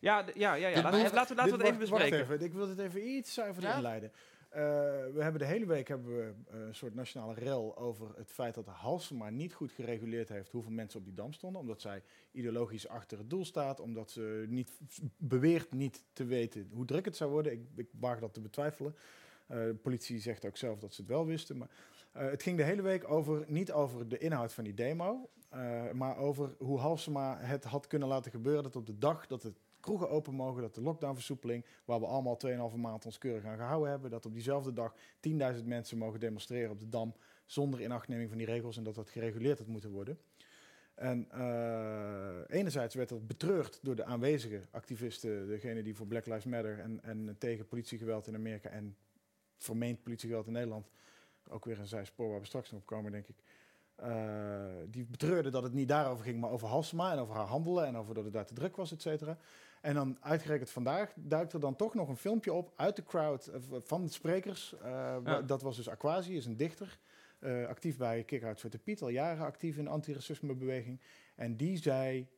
Ja, ja, ja, ja. Dit Laten, we, moet- laten we, laten we Dit- het even bespreken. Even, ik wil dit even iets zuiverder Ja? inleiden. Eh, we hebben de hele week hebben we eh, een soort nationale rel over het feit dat Halsema niet goed gereguleerd heeft hoeveel mensen op die dam stonden. Omdat zij ideologisch achter het doel staat. Omdat ze niet beweert niet te weten hoe druk het zou worden. Ik, ik waag dat te betwijfelen. Eh, de politie zegt ook zelf dat ze het wel wisten. Maar het ging de hele week over, niet over de inhoud van die demo. Eh, maar over hoe Halsema het had kunnen laten gebeuren. Dat op de dag dat het kroegen open mogen, dat de lockdownversoepeling, waar we allemaal 2,5 maand ons keurig aan gehouden hebben, dat op diezelfde dag 10.000 mensen mogen demonstreren op de Dam zonder inachtneming van die regels en dat dat gereguleerd had moeten worden. En eh, enerzijds werd dat betreurd door de aanwezige activisten, degene die voor Black Lives Matter en, en tegen politiegeweld in Amerika en vermeend politiegeweld in Nederland, ook weer een zijspoor waar we straks nog op komen, denk ik. Eh, die betreurde dat het niet daarover ging, maar over Halsema en over haar handelen en over dat het daar te druk was, et cetera. En dan uitgerekend vandaag duikt er dan toch nog een filmpje op uit de crowd eh, van de sprekers. Eh, Dat was dus Aquasi, is een dichter. actief bij Kick Out Zwarte Piet, al jaren actief in de antiracismebeweging. En die zei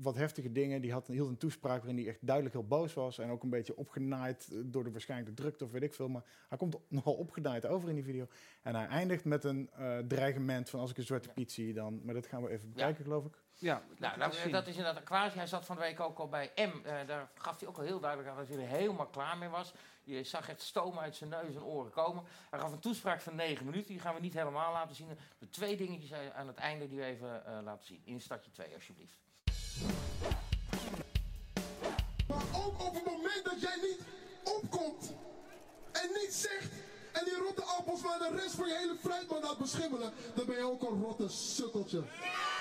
wat heftige dingen. Die had, hield een toespraak waarin hij echt duidelijk heel boos was. En ook een beetje opgenaaid eh, door de waarschijnlijk de drukte of weet ik veel. Maar hij komt nogal opgenaaid over in die video. En hij eindigt met een eh, dreigement van als ik een Zwarte Piet zie dan... Maar dat gaan we even bekijken, geloof ik. Ja, Nou, dat, dat is inderdaad Aquasi. Hij zat van de week ook al bij M. Eh, daar gaf hij ook al heel duidelijk aan dat hij er helemaal klaar mee was. Je zag echt stoom uit zijn neus en oren komen. Hij gaf een toespraak van 9 minuten. Die gaan we niet helemaal laten zien. De twee dingetjes aan het einde die we even eh, laten zien. In stadje 2, alsjeblieft. Maar ook op het moment dat jij niet opkomt en niets zegt en die rotte appels waar de rest van je hele fruitman had beschermd. schimmelen, dan ben je ook een rotte sukkeltje.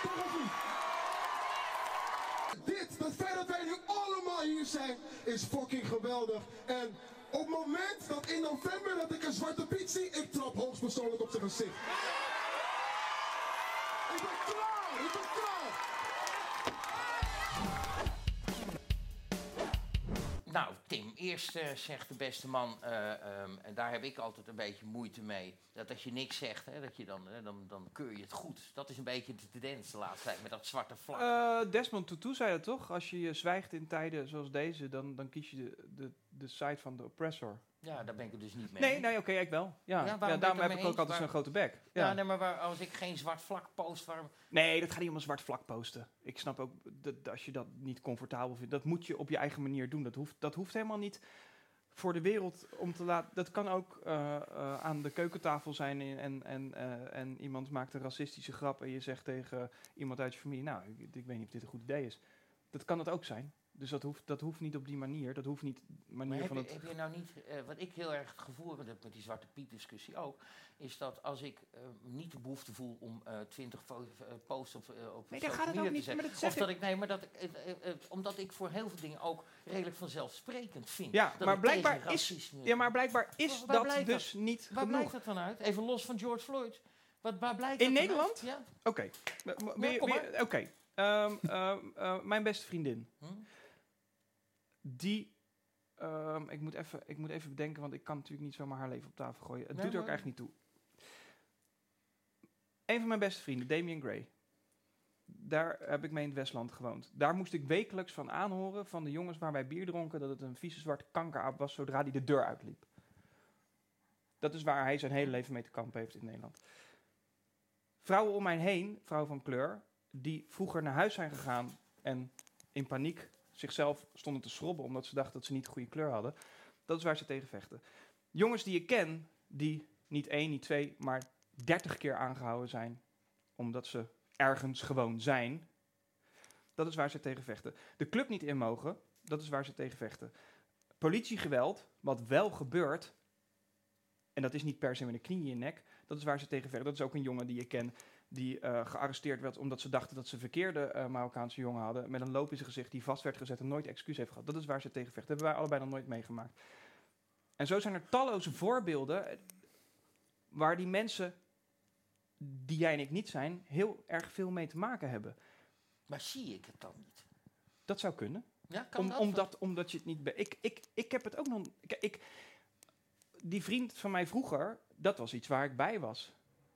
Toch of niet? Het feit dat wij nu allemaal hier zijn, is fucking geweldig. En op het moment dat in november dat ik een zwarte piet zie, ik trap hoogstpersoonlijk op zijn gezicht. Ik ben klaar, ik ben klaar. Nou, Tim, eerst eh, zegt de beste man, eh, ehm, en daar heb ik altijd een beetje moeite mee, dat als je niks zegt, hè, dat je dan, dan, dan keur je het goed. Dat is een beetje de tendens de laatste tijd met dat zwarte vlak. Eh, Desmond Tutu zei dat toch? Als je zwijgt in tijden zoals deze, dan, dan kies je de, de, de side van de oppressor. Ja, daar ben ik het dus niet mee. Nee, nee, oké, ik wel. Ja, Ja, daarom heb ik ook altijd zo'n grote bek. Ja, Ja. nee, maar waar, als ik geen zwart vlak post, waarom... Nee, dat gaat niet om een zwart vlak posten. Ik snap ook dat als je dat niet comfortabel vindt, dat moet je op je eigen manier doen. Dat hoeft, dat hoeft helemaal niet voor de wereld om te laten. Dat kan ook eh, eh, aan de keukentafel zijn en, en, en, eh, en iemand maakt een racistische grap en je zegt tegen iemand uit je familie, nou, ik, ik weet niet of dit een goed idee is. Dat kan het ook zijn. Dus dat hoeft, dat hoeft niet op die manier. Dat hoeft niet Maar manier heb, van het. heb je nou niet, eh, wat ik heel erg het gevoel heb met die Zwarte Piet discussie ook, is dat als ik eh, niet de behoefte voel om eh, twintig posts op, op Nee, daar social gaat het media ook te zetten, maar dat zeg of dat ik, nee, maar dat ik, omdat ik voor heel veel dingen ook redelijk vanzelfsprekend vind. Ja, dat maar blijkbaar is- Ja, maar blijkbaar is Waar- waar dat blijkt dus niet Waar genoeg. blijkt dat dan uit? Even los van George Floyd. Wat, waar blijkt In Nederland? Ja. Oké. Oké. Ehm, ehm, eh, mijn beste vriendin. Hm? Die. ehm, ik, moet even, ik moet even bedenken, want ik kan natuurlijk niet zomaar haar leven op tafel gooien. Het Nee, doet er ook echt niet toe. Een van mijn beste vrienden, Damian Gray. Daar heb ik mee in het Westland gewoond. Daar moest ik wekelijks van aanhoren van de jongens waar wij bier dronken dat het een vieze zwarte kankeraap was zodra hij de deur uitliep. Dat is waar hij zijn hele leven mee te kampen heeft in Nederland. Vrouwen om mij heen, vrouwen van kleur, die vroeger naar huis zijn gegaan en in paniek zichzelf stonden te schrobben omdat ze dachten dat ze niet de goede kleur hadden. Dat is waar ze tegen vechten. Jongens die ik ken, die niet één, niet twee, maar dertig keer aangehouden zijn omdat ze ergens gewoon zijn. Dat is waar ze tegen vechten. De club niet in mogen, dat is waar ze tegen vechten. Politiegeweld, wat wel gebeurt, en dat is niet per se met een knie in je nek, dat is waar ze tegen vechten. Dat is ook een jongen die ik ken, die eh, gearresteerd werd omdat ze dachten dat ze verkeerde eh, Marokkaanse jongen hadden, met een loop in zijn gezicht die vast werd gezet en nooit excuus heeft gehad. Dat is waar ze tegen vechten. Dat hebben wij allebei nog nooit meegemaakt. En zo zijn er talloze voorbeelden eh, waar die mensen, die jij en ik niet zijn, heel erg veel mee te maken hebben. Maar zie ik het dan niet? Dat zou kunnen. Ja, kan Om, dat? omdat, omdat je het niet... Ik, ik, ik heb het ook nog... Ik, ik, die vriend van mij vroeger, dat was iets waar ik bij was.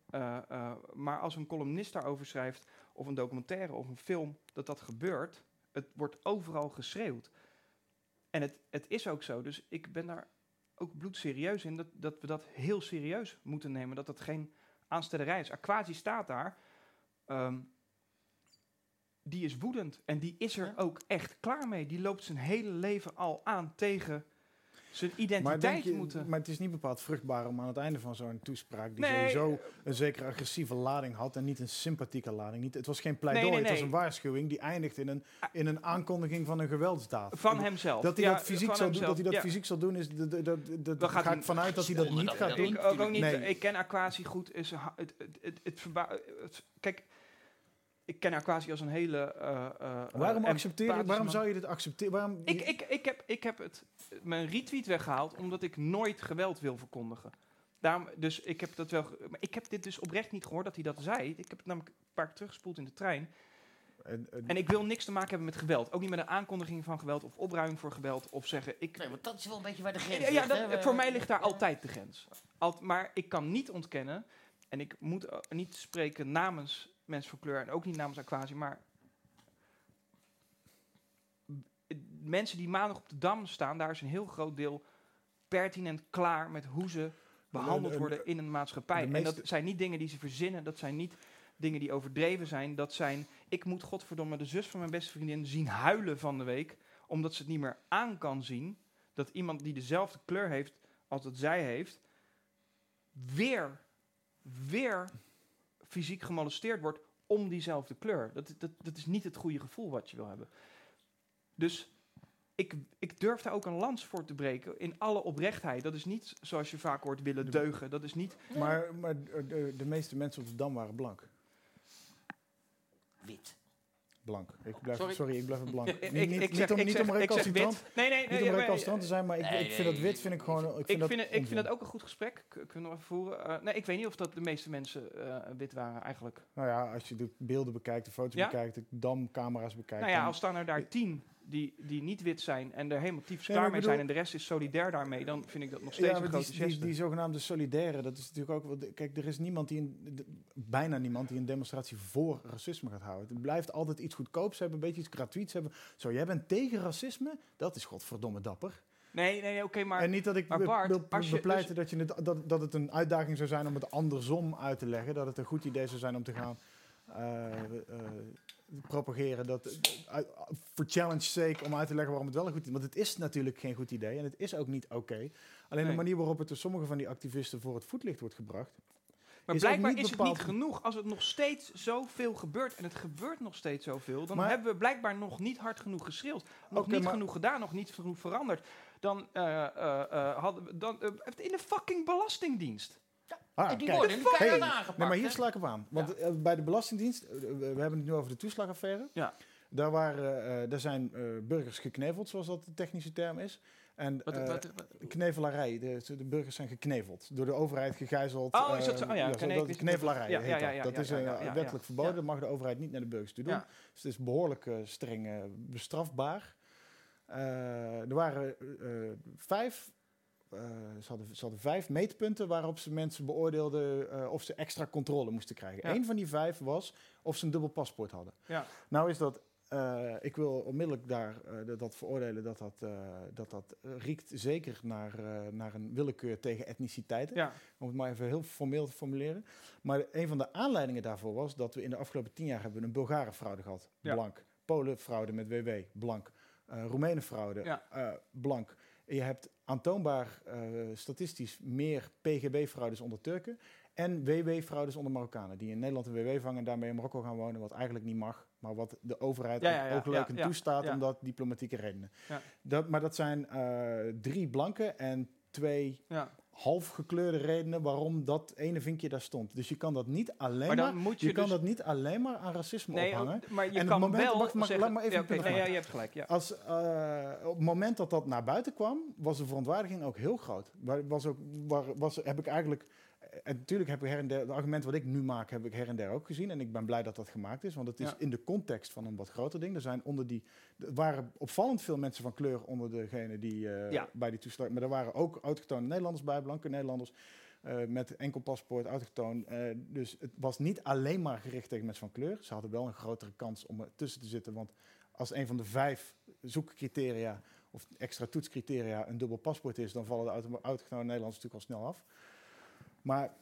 Eh, eh, maar als een columnist daarover schrijft, of een documentaire of een film, dat dat gebeurt, het wordt overal geschreeuwd. En het, het is ook zo. Dus ik ben daar ook bloedserieus in, dat, dat we dat heel serieus moeten nemen. Dat dat geen aanstellerij is. Aquasi staat daar. ehm, die is woedend. En die is er ook echt klaar mee. Die loopt zijn hele leven al aan tegen zijn Maar, identiteit je, moeten. maar het is niet bepaald vruchtbaar om aan het einde van zo'n toespraak, die Nee, sowieso een zekere agressieve lading had en niet een sympathieke lading. Niet, het was geen pleidooi, Nee, nee, het was een waarschuwing die eindigt in een, in een aankondiging van een geweldsdaad. Van hemzelf. Dat hij Ja, dat fysiek, zou, doen, dat hij dat Ja. fysiek zal doen, is de, de, de, de, Dat daar gaat ga ik vanuit dat hij dat niet dat gaat doen. dat Ik ook, ook niet. Nee. Ik ken Aquasi goed. Is, het, het, het, het het- kijk, ik ken Aquasi als een hele. eh, eh, Waarom accepteer je, empathische waarom zou je dit accepteren? Waarom, Ik, ik, ik, heb, ik heb het, mijn retweet weggehaald omdat ik nooit geweld wil verkondigen. Daarom, dus ik heb dat wel. Maar ik heb dit dus oprecht niet gehoord dat hij dat zei. Ik heb het namelijk een paar keer teruggespoeld in de trein. en- en- En ik wil niks te maken hebben met geweld. Ook niet met een aankondiging van geweld of opruiming voor geweld. Of zeggen ik. Nee, want dat is wel een beetje waar de grens Ja, ja, ligt, dat- hè. We- voor mij ligt daar altijd de grens. Alt, maar ik kan niet ontkennen, en ik moet niet spreken namens mensen van kleur en ook niet namens Aquasi, maar mensen die maandag op de Dam staan, daar is een heel groot deel pertinent klaar met hoe ze behandeld worden in een maatschappij. En dat zijn niet dingen die ze verzinnen, dat zijn niet dingen die overdreven zijn. Dat zijn, ik moet godverdomme de zus van mijn beste vriendin zien huilen van de week, omdat ze het niet meer aan kan zien dat iemand die dezelfde kleur heeft als dat zij heeft, weer, weer fysiek gemolesteerd wordt om diezelfde kleur. Dat, dat, dat is niet het goede gevoel wat je wil hebben. Dus ik, ik durf daar ook een lans voor te breken in alle oprechtheid. Dat is niet zoals je vaak hoort willen deugen. Dat is niet. Maar, maar de, de meeste mensen op de Dam waren blank. Wit. Blank. Ik blijf, Sorry? sorry. ik blijf het blank. Ik- niet, ik niet zeg- om, niet zeg- om recalcitrant. Nee, nee, niet nee, om recalcitrant te zijn, maar ik, Nee, ik vind dat wit vind ik gewoon... Ik vind, Ik dat vind, het, ik vind onzin. het ook een goed gesprek. Kunnen we even voeren? Eh, nee, ik weet niet of dat de meeste mensen eh, wit waren eigenlijk. Nou ja, als je de beelden bekijkt, de foto's Ja? bekijkt, de damcamera's bekijkt... nou ja, dan- als staan er daar tien die, die niet wit zijn en er helemaal tyfus klaar mee zijn en de rest is solidair daarmee, dan vind ik dat nog steeds ja, een grote die, die, die zogenaamde solidaire, dat is natuurlijk ook... wel- Kijk, er is niemand die een, de- bijna niemand die een demonstratie voor racisme gaat houden. Het blijft altijd iets goedkoops hebben, een beetje iets gratuits hebben. Zo, jij bent tegen racisme? Dat is godverdomme dapper. Nee, nee, nee oké, maar... en niet dat ik Bart, wil je bepleiten dat, je het, dat, dat het een uitdaging zou zijn om het andersom uit te leggen. Dat het een goed idee zou zijn om te gaan propageren. Dat, eh, voor challenge sake om uit te leggen waarom het wel een goed idee is. Want het is natuurlijk geen goed idee en het is ook niet oké. Alleen de manier waarop het door sommige van die activisten voor het voetlicht wordt gebracht. Maar is blijkbaar is het niet genoeg. Als het nog steeds zoveel gebeurt, en het gebeurt nog steeds zoveel, dan Maar- hebben we blijkbaar nog niet hard genoeg geschreeuwd. Nog niet genoeg gedaan, nog niet genoeg veranderd. Dan, eh, eh, eh, hadden we, dan eh, in de fucking belastingdienst. Ah, en die kijk. worden nu Hey, keihard aangepakt. Nee, maar hier sla ik op aan. Want eh, bij de Belastingdienst, eh, we hebben het nu over de toeslagaffaire. Ja. Daar, waren, eh, daar zijn eh, burgers gekneveld, zoals dat de technische term is. En Wat, eh, wat, wat- knevelarij, de, de burgers zijn gekneveld. Door de overheid gegijzeld. Oh, is dat zo? Oh ja, zo, dat ik wist- knevelarij Ja, heet ja, dat. ja, ja, dat ja, is ja, ja, ja, wettelijk ja. verboden. Ja. Dat mag de overheid niet naar de burgers toe doen. Ja. Dus het is behoorlijk eh, streng eh, bestrafbaar. Eh, er waren eh, vijf, eh, ze, hadden, ze hadden vijf meetpunten waarop ze mensen beoordeelden eh, of ze extra controle moesten krijgen. Ja. Eén van die vijf was of ze een dubbel paspoort hadden. Ja. Nou is dat, eh, ik wil onmiddellijk daar dat, veroordelen dat dat, dat, dat riekt zeker naar, naar een willekeur tegen etniciteiten. Ja. Om het maar even heel formeel te formuleren. Maar een van de aanleidingen daarvoor was dat we in de afgelopen tien jaar hebben een Bulgarenfraude gehad, Ja. blank. Polenfraude met WW, blank. Roemeenenfraude, Ja. eh, blank. Je hebt aantoonbaar eh, statistisch meer PGB-fraudes onder Turken en WW-fraudes onder Marokkanen. Die in Nederland een WW vangen en daarmee in Marokko gaan wonen, wat eigenlijk niet mag. Maar wat de overheid Ja, ook- ja, ja, ook leuk ja, en ja, toestaat, ja. omdat diplomatieke redenen. Ja. Dat, maar dat zijn eh, drie blanke en twee Ja. Half gekleurde redenen waarom dat ene vinkje daar stond. Dus je kan dat niet alleen Maar maar, moet je je kan dus- dat niet alleen maar aan racisme Nee, ophangen. maar je En kan het moment- wel wacht, laat me even ja, nee, ja, je hebt gelijk, ja. Als, eh, op het moment dat dat naar buiten kwam, was de verontwaardiging ook heel groot. Waar, was ook, waar, was, heb ik eigenlijk, en natuurlijk heb ik her en der, het argument wat ik nu maak, heb ik her en der ook gezien. En ik ben blij dat dat gemaakt is, want het is Ja. in de context van een wat groter ding. Er zijn onder die, er waren opvallend veel mensen van kleur onder degene die eh, Ja. bij die toeslag, maar er waren ook autochtone Nederlanders bij, blanke Nederlanders. eh, met enkel paspoort, autochtoon. Eh, dus het was niet alleen maar gericht tegen mensen van kleur. Ze hadden wel een grotere kans om er tussen te zitten. Want als een van de vijf zoekcriteria of extra toetscriteria een dubbel paspoort is, dan vallen de autochtone Nederlanders natuurlijk al snel af. Maar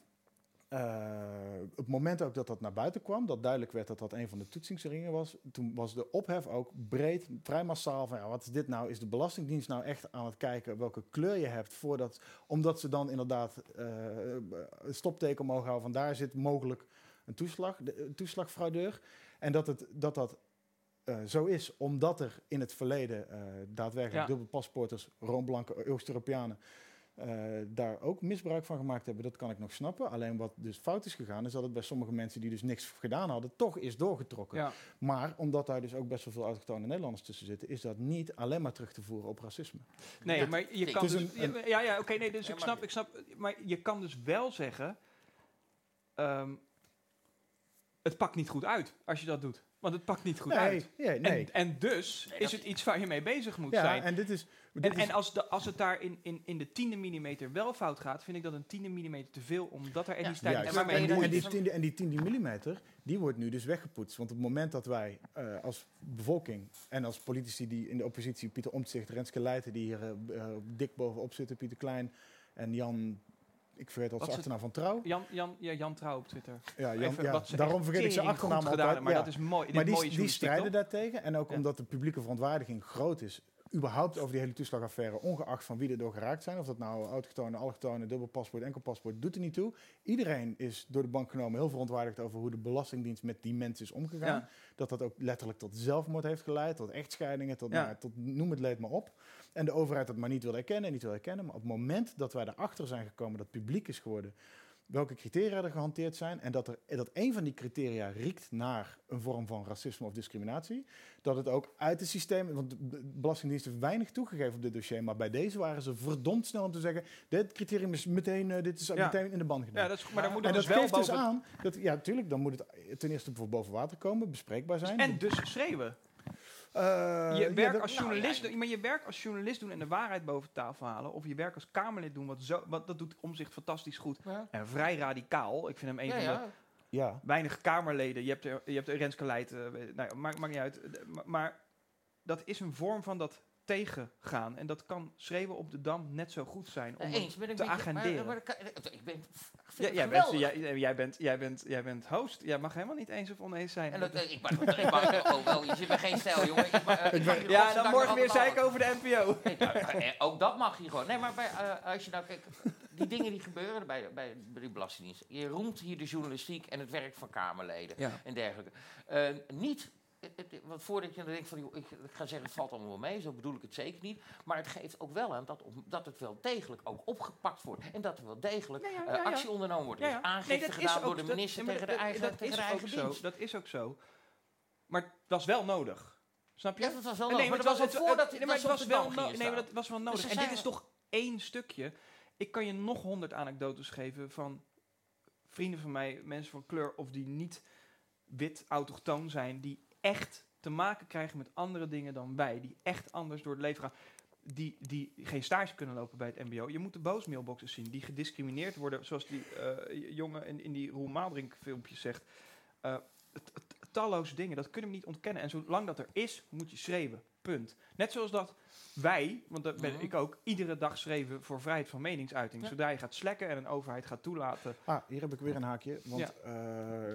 eh, op het moment ook dat dat naar buiten kwam, dat duidelijk werd dat dat een van de toetsingsringen was, toen was de ophef ook breed, vrij massaal van ja, wat is dit nou? Is de Belastingdienst nou echt aan het kijken welke kleur je hebt voordat, omdat ze dan inderdaad eh, een stopteken mogen houden van daar zit mogelijk een toeslag, de, een toeslagfraudeur. En dat het, dat, dat eh, zo is, omdat er in het verleden eh, daadwerkelijk Ja. dubbelpaspoorters, roomblanke Oost-Europeanen, eh, daar ook misbruik van gemaakt hebben, dat kan ik nog snappen. Alleen wat dus fout is gegaan, is dat het bij sommige mensen die dus niks gedaan hadden, toch is doorgetrokken. Ja. Maar omdat daar dus ook best wel veel autochtone Nederlanders tussen zitten, is dat niet alleen maar terug te voeren op racisme. Nee, maar je kan dus... een- ja, ja, ja, oké, nee, dus Ja, ik snap, ik snap... Maar je kan dus wel zeggen... ehm, het pakt niet goed uit als je dat doet. Want het pakt niet goed nee, uit. nee, nee. En, en dus is het iets waar je mee bezig moet ja, zijn. en dit is... Dit En, is en als, de, als het daar in, in, in de tiende millimeter wel fout gaat, vind ik dat een tiende millimeter te veel, omdat er maar ben en, die, en, die niet- 10, en die 10 mm, die wordt nu dus weggepoetst. Want op het moment dat wij eh, als bevolking en als politici die in de oppositie, Pieter Omtzigt, Renske Leijten, die hier eh, eh, dik bovenop zitten, Pieter Klein en Jan, ik vergeet wat Wat zijn ze- achternaam van Trouw. Jan, Jan, ja, Jan Trouw op Twitter. Ja, Jan, Even ja, wat ze daarom vergeet ik zijn achternaam altijd. gedaan, maar ja. dat is mooi. maar die, die strijden daartegen. En ook Ja. omdat de publieke verontwaardiging groot is, überhaupt over die hele toeslagaffaire, ongeacht van wie er door geraakt zijn, of dat nou autochtonen, allochtonen, dubbel paspoort, enkel paspoort, doet er niet toe. Iedereen is door de bank genomen heel verontwaardigd over hoe de Belastingdienst met die mensen is omgegaan. Dat dat ook letterlijk tot zelfmoord heeft geleid, tot echtscheidingen, tot, nou, tot noem het leed maar op. En de overheid dat maar niet wil erkennen en niet wil erkennen. Maar op het moment dat wij erachter zijn gekomen dat publiek is geworden welke criteria er gehanteerd zijn en dat, er, dat een van die criteria riekt naar een vorm van racisme of discriminatie, dat het ook uit het systeem, want de Belastingdienst heeft weinig toegegeven op dit dossier, maar bij deze waren ze verdomd snel om te zeggen, dit criterium is meteen, eh, dit is Ja. meteen in de band gedaan. Ja, dat is, maar dan moet en het dat dus wel geeft dus aan, dat, ja, natuurlijk, dan moet het ten eerste voor boven water komen, bespreekbaar zijn. En dus schreeuwen. Eh, je werk als nou, journalist, ja, maar je werk als journalist doen en de waarheid boven tafel halen, of je werk als Kamerlid doen, wat zo, wat, dat doet Omzicht fantastisch goed. Ja. En vrij radicaal. Ik vind hem een Ja, van de ja. weinige Kamerleden. Je hebt, er, je hebt Renske Leijt, eh, nou, maakt, maakt niet uit. Maar, maar dat is een vorm van dat tegengaan. En dat kan schreeuwen op de Dam net zo goed zijn. Om Eh, Eens, ben ik te maar- agenderen. maar dat kan- ik ben, Ja, jij, bent, jij, jij, bent, jij, bent, jij bent host. Jij mag helemaal niet eens of oneens zijn. En dat, ik, mag, ik mag ook wel, je zit me geen stijl, jongen. Ik, mag, eh, ik mag je ja, dan morgen weer zeiken over de NPO. Nee, nou, eh, ook dat mag je gewoon. Nee, maar bij, eh, als je nou kijkt, die dingen die gebeuren bij, bij, bij de Belastingdienst. Je roemt hier de journalistiek en het werk van Kamerleden Ja. en dergelijke. Eh, niet, want voordat je dan denkt van, joh, ik, ik ga zeggen, het valt allemaal wel mee, zo bedoel ik het zeker niet. Maar het geeft ook wel aan dat, dat het wel degelijk ook opgepakt wordt. En dat er wel degelijk Ja, ja, eh, ja, actie ondernomen wordt. Is ja. aangifte Nee, dat is gedaan door de dat- minister nee, maar tegen de dat- eigen, dat tegen is de eigen zo. Dat is ook zo. Maar het was wel nodig. Snap je? Ja, dat was wel Nee, nodig, maar maar het was het voordat nee, dat maar het was wel no- Nee, maar dat was wel nodig. ze en dit is toch één stukje. Ik kan je nog honderd anekdotes geven van vrienden van mij, mensen van kleur of die niet wit autochtoon zijn, die echt te maken krijgen met andere dingen dan wij, die echt anders door het leven gaan. Die, die geen stage kunnen lopen bij het MBO. Je moet de boosmailboxes zien, die gediscrimineerd worden, zoals die eh, jongen in, in die Roel Maaldrink filmpjes zegt. Eh, talloze dingen, dat kunnen we niet ontkennen. En zolang dat er is, moet je schreeuwen. Punt. Net zoals dat wij, want dat ben ik ook, iedere dag schreeuwen voor vrijheid van meningsuiting. Ja. Zodra je gaat slekken en een overheid gaat toelaten. Ah, hier heb ik weer een haakje, want Ja.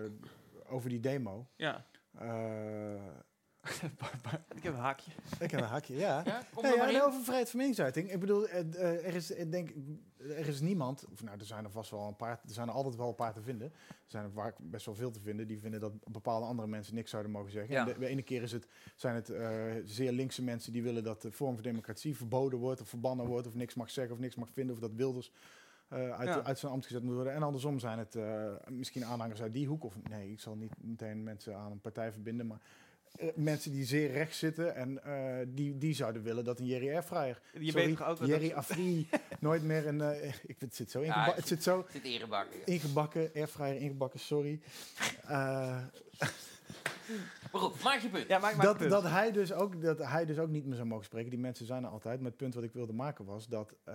eh, over die demo. Ja. Eh, ik heb een haakje. ik heb een haakje, ja. Ja, kom Nee, ja, maar in. over vrijheid van meningsuiting. Ik bedoel, eh, eh, er is, ik denk, er is niemand, of nou, er zijn er vast wel een paar, er zijn er altijd wel een paar te vinden. Er zijn er vaak best wel veel te vinden die vinden dat bepaalde andere mensen niks zouden mogen zeggen. Ja. En de, de ene keer is het, zijn het zeer linkse mensen die willen dat de vorm van democratie verboden wordt of verbannen wordt of niks mag zeggen of niks mag vinden of dat Wilders eh, uit, Ja. uit zijn ambt gezet moet worden. En andersom zijn het eh, misschien aanhangers uit die hoek of nee, ik zal niet meteen mensen aan een partij verbinden, maar eh, mensen die zeer rechts zitten en eh, die, die zouden willen dat een Jerry Airfryer, Je sorry, weet ook Jerry Afri, nooit meer een, eh, ik, vind- het zit zo, Ja, ingeba- het zit zo Zit erebak. ingebakken, airfryer ingebakken, sorry. Maar goed, maak je punt. Ja, maak maar dat, punt. dat, hij dus ook, dat hij dus ook niet meer zou mogen spreken. Die mensen zijn er altijd. Maar het punt wat ik wilde maken was dat, eh,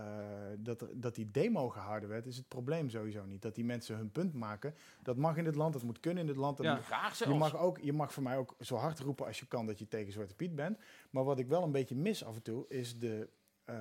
dat, er- dat die demo gehouden werd, is het probleem sowieso niet. Dat die mensen hun punt maken. Dat mag in dit land, dat moet kunnen in dit land. Dat Ja. moet- Graag je, zelfs. mag ook, je mag voor mij ook zo hard roepen als je kan dat je tegen Zwarte Piet bent. Maar wat ik wel een beetje mis af en toe, is de, eh,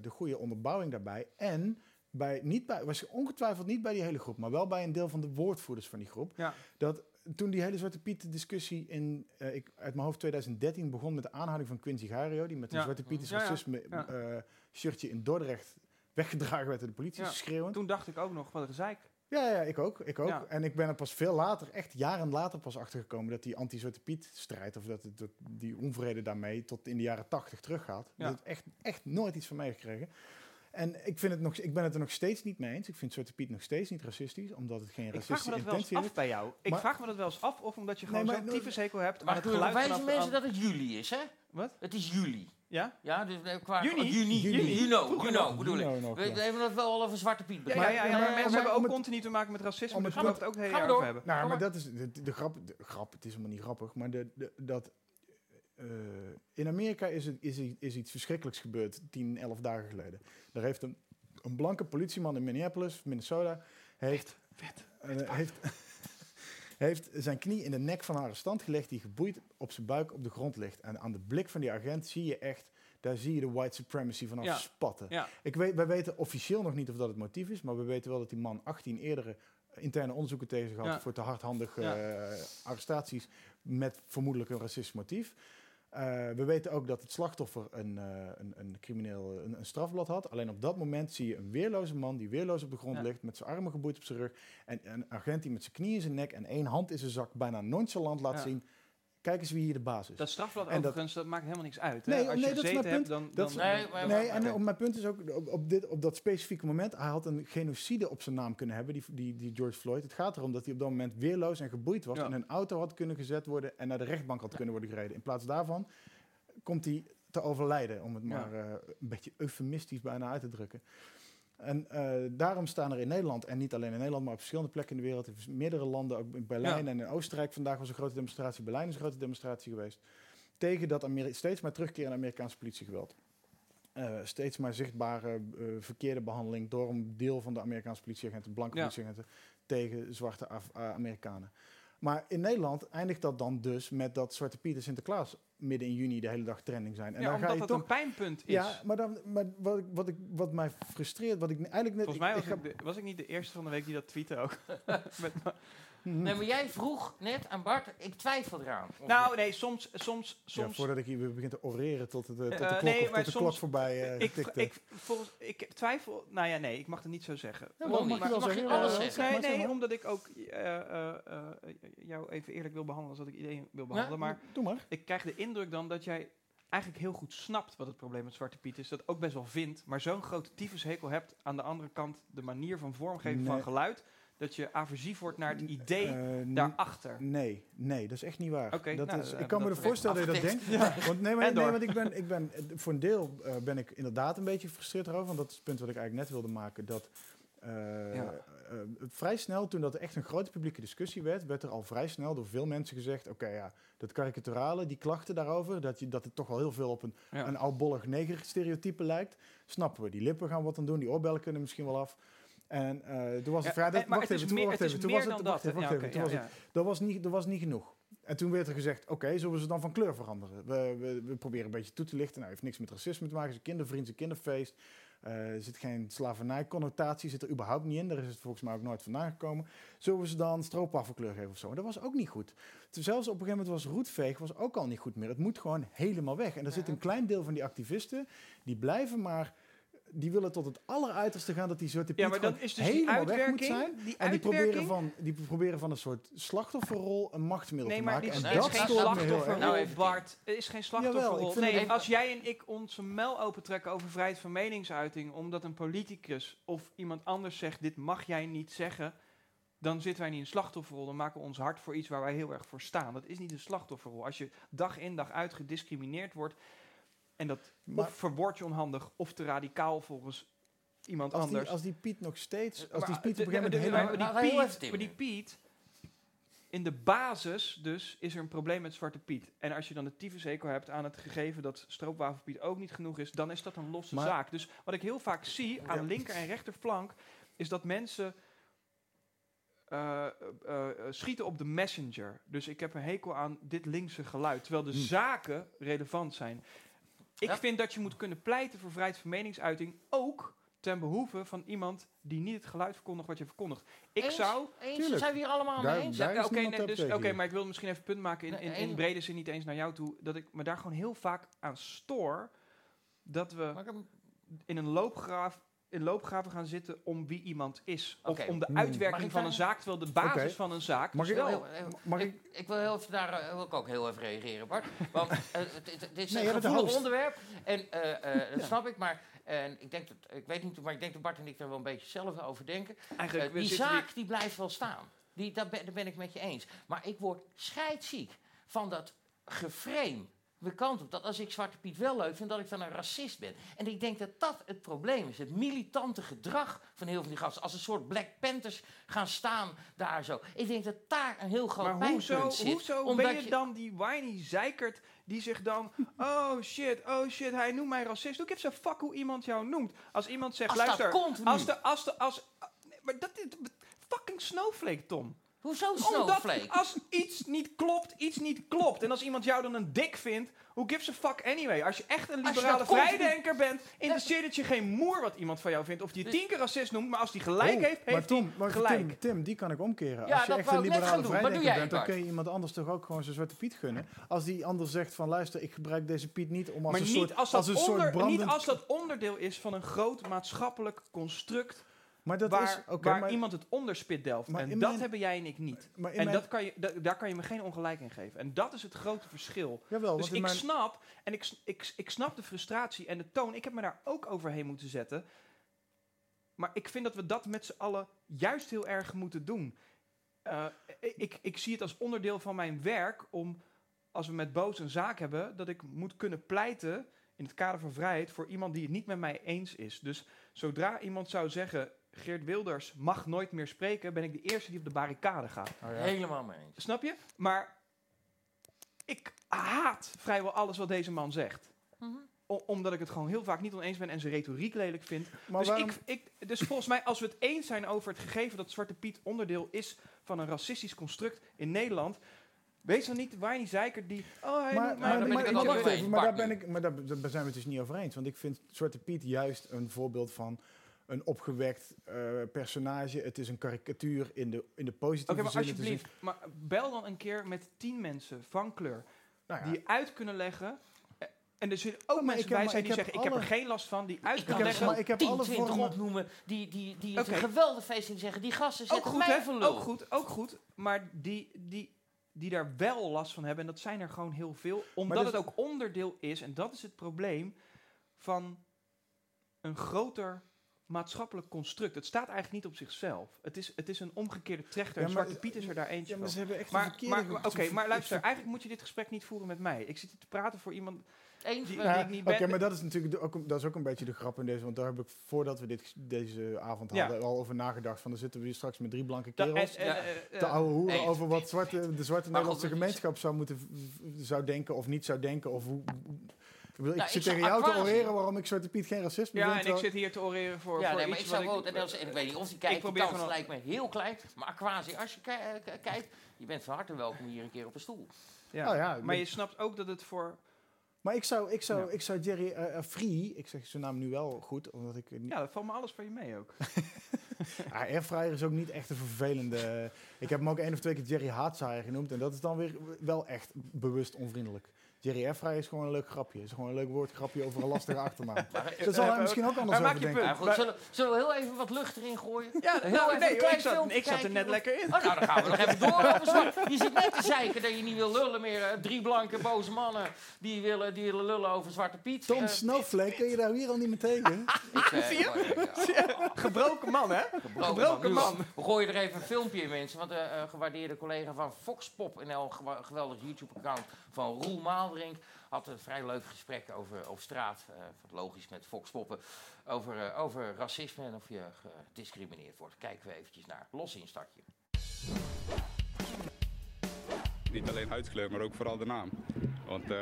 de goede onderbouwing daarbij. En bij, niet bij, was ongetwijfeld niet bij die hele groep, maar wel bij een deel van de woordvoerders van die groep. Ja. Dat toen die hele Zwarte Piet discussie in, eh, ik, uit mijn hoofd 2013 begon met de aanhouding van Quincy Gario, die met een Ja. Zwarte Piet is Ja, ja. racisme Ja. eh, shirtje in Dordrecht weggedragen werd door de politie, schreeuwend. Toen dacht ik ook nog, wat een gezeik. Ja, ja, ik ook. Ik ook. Ja. En ik ben er pas veel later, echt jaren later pas achtergekomen dat die anti-Zwarte Piet strijd, of dat, het, dat die onvrede daarmee tot in de jaren tachtig teruggaat. Ja. Dat het echt, echt nooit iets van meegekregen. En ik, vind het nog, ik ben het er nog steeds niet mee eens. Ik vind Zwarte Piet nog steeds niet racistisch, omdat het geen Ik vraag racistische me dat wel eens intentie af heeft. bij jou. Ik Maar- vraag me dat wel eens af, of omdat je Nee, gewoon maar- zo'n tyfushekel hebt aan Maar het toen geluid wijzen mensen aan- dat het juli is, hè? Wat? Het is juli. Ja? Ja, dus eh, qua Juni? oh, juni, Juni. juni, juno, Vroeger juno nog. bedoel ik. Nog, We ja. we hebben het wel al over Zwarte Piet. Ja, ja, ja, maar- mensen maar hebben ook het- continu te maken met racisme, dus het- we mogen het ook heel erg over hebben. Nou, maar dat is de, grap. De grap, het is helemaal niet grappig. Maar dat, eh, in Amerika is, het, is, is iets verschrikkelijks gebeurd 10, 11 dagen geleden. Daar heeft een, een blanke politieman in Minneapolis, Minnesota, heeft, eh, heeft, heeft zijn knie in de nek van een arrestant gelegd die geboeid op zijn buik op de grond ligt. En aan de blik van die agent zie je echt, daar zie je de white supremacy vanaf Ja. spatten. Ja. Ik weet, wij weten officieel nog niet of dat het motief is, maar we weten wel dat die man 18 eerdere interne onderzoeken tegen zich had Ja. voor te hardhandige eh, arrestaties met vermoedelijk een racistisch motief. Eh, we weten ook dat het slachtoffer een, eh, een, een crimineel een, een strafblad had. Alleen op dat moment zie je een weerloze man die weerloos op de grond Ja. ligt, met zijn armen geboeid op zijn rug. En een agent die met zijn knieën in zijn nek en één hand in zijn zak bijna nonchalant laat Ja. zien. Kijk eens wie hier de baas is. Dat strafblad En dat- overigens, dat, maakt helemaal niks uit. Hè? Nee, Als nee, je dat is hebt, punt. dan... Dat dan Nee, maar- Nee, en op mijn punt is ook, op, op, dit, op dat specifieke moment, hij had een genocide op zijn naam kunnen hebben, die, die, die George Floyd. Het gaat erom dat hij op dat moment weerloos en geboeid was Ja. en in een auto had kunnen gezet worden en naar de rechtbank had kunnen worden gereden. In plaats daarvan komt hij te overlijden, om het Ja. maar eh, een beetje eufemistisch bijna uit te drukken. En eh, daarom staan er in Nederland, en niet alleen in Nederland, maar op verschillende plekken in de wereld, in meerdere landen, ook in Berlijn Ja. en in Oostenrijk. Vandaag was een grote demonstratie, Berlijn is een grote demonstratie geweest. Tegen dat Ameri steeds maar terugkeren naar Amerikaanse politiegeweld. Eh, steeds maar zichtbare eh, verkeerde behandeling door een deel van de Amerikaanse politieagenten, blanke Ja. politieagenten, tegen zwarte Af- Amerikanen. Maar in Nederland eindigt dat dan dus met dat Zwarte Piet en Sinterklaas midden in juni de hele dag trending zijn. En ja, dan omdat ga je het toch. een pijnpunt is. Ja, maar, dan, maar wat, ik, wat, ik, wat mij frustreert, wat ik eigenlijk net. Volgens mij was ik, ik, de- was ik niet de eerste van de week die dat tweette ook. Met, Nee, maar jij vroeg net aan Bart, ik twijfel eraan. Nou, nee, soms... soms, ja, soms voordat ik hier weer begin te oreren tot, het, eh, tot de Eh, klok, nee, of maar tot de soms- klok voorbij eh ik, tikte. ik, volgens, ik twijfel... Nou ja, nee, ik mag het niet zo zeggen. Ja, mag je Mag alles zeggen? zeg Nee, nee, omdat ik ook eh, eh, eh, jou even eerlijk wil behandelen als dat ik iedereen wil behandelen. Maar Doe maar. ik krijg de indruk dan dat jij eigenlijk heel goed snapt wat het probleem met Zwarte Piet is. Dat ook best wel vindt, maar zo'n grote tyfushekel hebt aan de andere kant de manier van vormgeven van Nee. geluid, dat je aversief wordt naar het idee Eh, n- daarachter. Nee, nee, dat is echt niet waar. Dat nou, is, ik kan me voorstellen dat je dat denkt. Want, nee, maar, nee, want ik ben, ik ben, eh, voor een deel eh, ben ik inderdaad een beetje gefrustreerd erover. Want dat is het punt wat ik eigenlijk net wilde maken. Dat Ja. vrij snel, toen dat er echt een grote publieke discussie werd, werd er al vrij snel door veel mensen gezegd: oké, ja, dat karikaturale, die klachten daarover, dat, je, dat het toch wel heel veel op een, Ja. een oudbollig neger stereotype lijkt, snappen we. Die lippen gaan wat aan doen, die oorbellen kunnen misschien wel af. En eh toen was het vrij. dat- maar wacht even, toen- wacht even, toen was het- wacht even, wacht even, toen was het- dat was niet, dat was niet genoeg. En toen werd er gezegd, oké, zullen we ze dan van kleur veranderen? We, we, we proberen een beetje toe te lichten. Nou, heeft niks met racisme te maken. Het is een kindervriend, een kinderfeest. Eh, er zit geen slavernijconnotatie, zit er überhaupt niet in. Daar is het volgens mij ook nooit vandaan gekomen. Zullen we ze dan stroopwafelkleur geven of zo? Dat was ook niet goed. Zelfs op een gegeven moment was roetveeg was ook al niet goed meer. Het moet gewoon helemaal weg. En er zit een klein deel van die activisten, die blijven maar... Die willen tot het alleruiterste gaan dat die zwarte Piet Ja, maar dan is dus die helemaal weg moet zijn. die En die proberen, van, die proberen van een soort slachtofferrol een machtsmiddel Nee, te maar maken. Nee, dit dat is geen slachtofferrol, Nou, Bart. Het is geen slachtofferrol. ik vind nee, het- als jij en ik onze mel opentrekken over vrijheid van meningsuiting, omdat een politicus of iemand anders zegt, dit mag jij niet zeggen, dan zitten wij niet in een slachtofferrol. Dan maken we ons hard voor iets waar wij heel erg voor staan. Dat is niet een slachtofferrol. Als je dag in dag uit gediscrimineerd wordt, en dat Maar- of verwoord je onhandig, of te radicaal volgens iemand Als die, anders. als die Piet nog steeds... Als die Piet op een de- gegeven moment helemaal... maar Nou, die Piet, maar die Piet, in de basis dus, is er een probleem met Zwarte Piet. En als je dan de tyfushekel hebt aan het gegeven dat stroopwafelpiet ook niet genoeg is, dan is dat een losse Maar- zaak. Dus wat ik heel vaak zie aan Ja. linker en rechterflank, is dat mensen eh, eh, eh, schieten op de messenger. Dus ik heb een hekel aan dit linkse geluid, terwijl de Hm. zaken relevant zijn. Ik Ja. vind dat je moet kunnen pleiten voor vrijheid van meningsuiting, ook ten behoeve van iemand die niet het geluid verkondigt wat je verkondigt. Ik Eens? zou Eens? Tuurlijk. Zijn we hier allemaal Daar- mee eens? ja, Oké, nee, dus, maar ik wil misschien even een punt maken in, in, in brede zin niet eens naar jou toe, dat ik me daar gewoon heel vaak aan stoor dat we in een loopgraaf in loopgraven gaan zitten om wie iemand is. Of om de Hmm. Uitwerking van daar- een zaak, terwijl de basis van een zaak Mag dus ik- wel... Heel- heel- Mag ik, ik wil heel even daar eh, wil ik ook heel even reageren, Bart. Want eh, het- het- dit is Nee, een gevoelig onderwerp. En eh, eh, dat snap ik, maar en ik denk dat, ik weet niet, maar ik denk dat Bart en ik er wel een beetje hetzelfde over denken. Eigenlijk, Eh, die zaak die blijft wel staan. Die, daar, ben, daar ben ik met je eens. Maar ik word scheidziek van dat geframe. De kant op dat als ik Zwarte Piet wel leuk vind, dat ik dan een racist ben. En ik denk dat dat het probleem is. Het militante gedrag van heel veel van die gasten. Als een soort Black Panthers gaan staan daar zo. Ik denk dat daar een heel groot Maar hoezo, pijnpunt zit. hoezo omdat ben je, dan die whiny zeikert die zich dan... Oh shit, oh shit, hij noemt mij racist. Doe ik even zo fuck hoe iemand jou noemt. Als iemand zegt, Als luister... Als de, als de, als... maar dat is... Fucking snowflake, Tom. Hoezo Omdat snowflake? als iets niet klopt, iets niet klopt. En als iemand jou dan een dik vindt, who gives a fuck anyway? Als je echt een liberale dat vrijdenker bent, interesseert het je geen moer wat iemand van jou vindt. Of die je tien keer racist noemt, maar als die gelijk Oh, heeft, maar heeft Tom, hij maar gelijk. Tim, Tim, die kan ik omkeren. Ja, als je echt een liberale vrijdenker bent, dan kun je iemand anders toch ook gewoon zijn zwarte Piet gunnen. Als die ander zegt van luister, ik gebruik deze Piet niet om als Maar een niet soort, als, een soort brandend... niet als dat onderdeel is van een groot maatschappelijk construct maar dat waar, is, waar maar, iemand het onderspit delft. En dat mijn- hebben jij en ik niet. maar En dat kan je, da- daar kan je me geen ongelijk in geven. En dat is het grote verschil. Jawel, Dus ik mijn, snap, en ik, ik, ik snap de frustratie en de toon. Ik heb me daar ook overheen moeten zetten. Maar ik vind dat we dat met z'n allen juist heel erg moeten doen. Eh, ik, ik zie het als onderdeel van mijn werk om, als we met Boos een zaak hebben, dat ik moet kunnen pleiten in het kader van vrijheid voor iemand die het niet met mij eens is. Dus zodra iemand zou zeggen, Geert Wilders mag nooit meer spreken, ben ik de eerste die op de barricade gaat. oh ja. Helemaal mee eens. Snap je? Maar ik haat vrijwel alles wat deze man zegt. Mhm. O- omdat ik het gewoon heel vaak niet oneens ben en zijn retoriek lelijk vind. Maar dus, waarom- ik, ik, dus volgens mij, als we het eens zijn over het gegeven dat Zwarte Piet onderdeel is van een racistisch construct in Nederland. Wees dan niet, niet zeiker die. Oh, hij Maar, noemt maar, mij- daar ben maar, maar daar, ben ik, maar daar, daar zijn we het dus niet over eens. Want ik vind Zwarte Piet juist een voorbeeld van een opgewekt eh, personage. Het is een karikatuur in de, in de positieve Oké, maar zin. Is een- alsjeblieft, maar bel dan een keer met tien mensen van kleur nou ja, die uit kunnen leggen. eh, En er zullen ook maar mensen heb- bij maar zijn die zeggen: Ik heb er geen last van, die uit kunnen kan leggen. maar ik heb 10, alle 20 vormen- opnoemen die, die, die Oké. geweldig feest in zeggen. Die gasten Ook zetten goed, mij voor. Ook goed, ook goed. Maar die, die, die daar wel last van hebben, en dat zijn er gewoon heel veel, omdat dus- het ook onderdeel is, en dat is het probleem, van een groter maatschappelijk construct. Het staat eigenlijk niet op zichzelf. Het is, het is een omgekeerde trechter. Ja, Zwarte Piet is er daar eentje ja, maar van. ze hebben echt een Maar, verkeerde... maar, maar- oké, maar luister, eigenlijk moet je dit gesprek niet voeren met mij. Ik zit hier te praten voor iemand Eens, die, Ja, ik niet Oké, ben. maar dat is natuurlijk de- ook, een- dat is ook een beetje de grap in deze. Want daar heb ik voordat we dit, deze avond Ja. hadden al over nagedacht. Van dan zitten we hier straks met drie blanke kerels. en- en- Ja. eh, te ouwe hoeren eens. over wat zwarte, de zwarte Nederlandse gemeenschap zou moeten zou denken of niet zou denken. Of hoe, ik, bedoel, ik Nou, zit ik zou tegen jou te oreren waarom ik Zwarte Piet geen racisme ja, vind. en ik zit hier te oreren voor, ja, voor nee, maar iets ik zou wat wel, en, als, en ik weet niet of die kijkt, die kans gewoon- lijkt me heel klein. Maar Aquasi, als je eh, kijkt, je bent van harte welkom hier een keer op een stoel. Ja. Oh ja, maar je snapt ook dat het voor... Maar ik zou, ik zou, Ja. ik zou Jerry eh, eh, Free, ik zeg zijn naam nu wel goed, omdat ik... niet- Ja, dat valt me alles van je mee ook. Ah, Airfryer is ook niet echt een vervelende... ik heb hem ook één of twee keer Jerry Haatzaaier genoemd. En dat is dan weer wel echt bewust onvriendelijk. Jerry Airfryer is gewoon een leuk grapje. is gewoon een leuk woordgrapje over een lastige achternaam. Maar, eh, Dat zal hij eh, misschien ook anders maar over je denken. punt. maar goed, zullen, zullen we heel even wat lucht erin gooien? Ja, Heel nou, even nee, een ik zat, ik zat er net lekker in. Oh, nou, dan gaan we nog even door over zwart. Je zit net te zeiken dat je niet wil lullen meer. eh, drie blanke boze mannen die willen, die willen lullen over Zwarte Piet. Tom Eh, Snowflake, kun je daar hier al niet meer tegen? ik, eh, Zie je? eh, Gebroken man, hè? gebroken, Gebroken man. We gooien er even een filmpje in, mensen. Want de eh, gewaardeerde collega van Foxpop, een gewa- geweldig YouTube-account van Roel Had een vrij leuk gesprek over, over straat. eh, wat logisch met Foxpoppen. Over, eh, over racisme en of je gediscrimineerd wordt. Kijken we eventjes naar. Los instartje. Niet alleen huidskleur, maar ook vooral de naam. Want eh,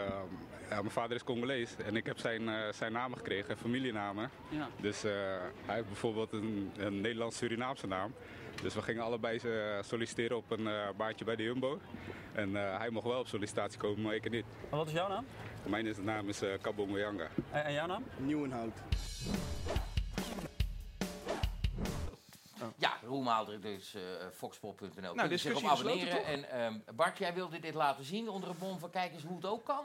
ja, mijn vader is Congolees en ik heb zijn, eh, zijn namen gekregen, familienamen. Ja. Dus eh, hij heeft bijvoorbeeld een, een Nederlands-Surinaamse naam. Dus we gingen allebei eh, solliciteren op een eh, baantje bij de Jumbo. En eh, hij mocht wel op sollicitatie komen, maar ik niet. En wat is jouw naam? Mijn is- naam is eh Kabo Moyanga. En, en jouw naam? Nieuwenhout. Ja, Roel Maaldrink, dus eh foxpop.nl. Kun je zich op abonneren. En ehm, Bart, jij wilde dit laten zien onder een bom van kijk eens hoe het ook kan.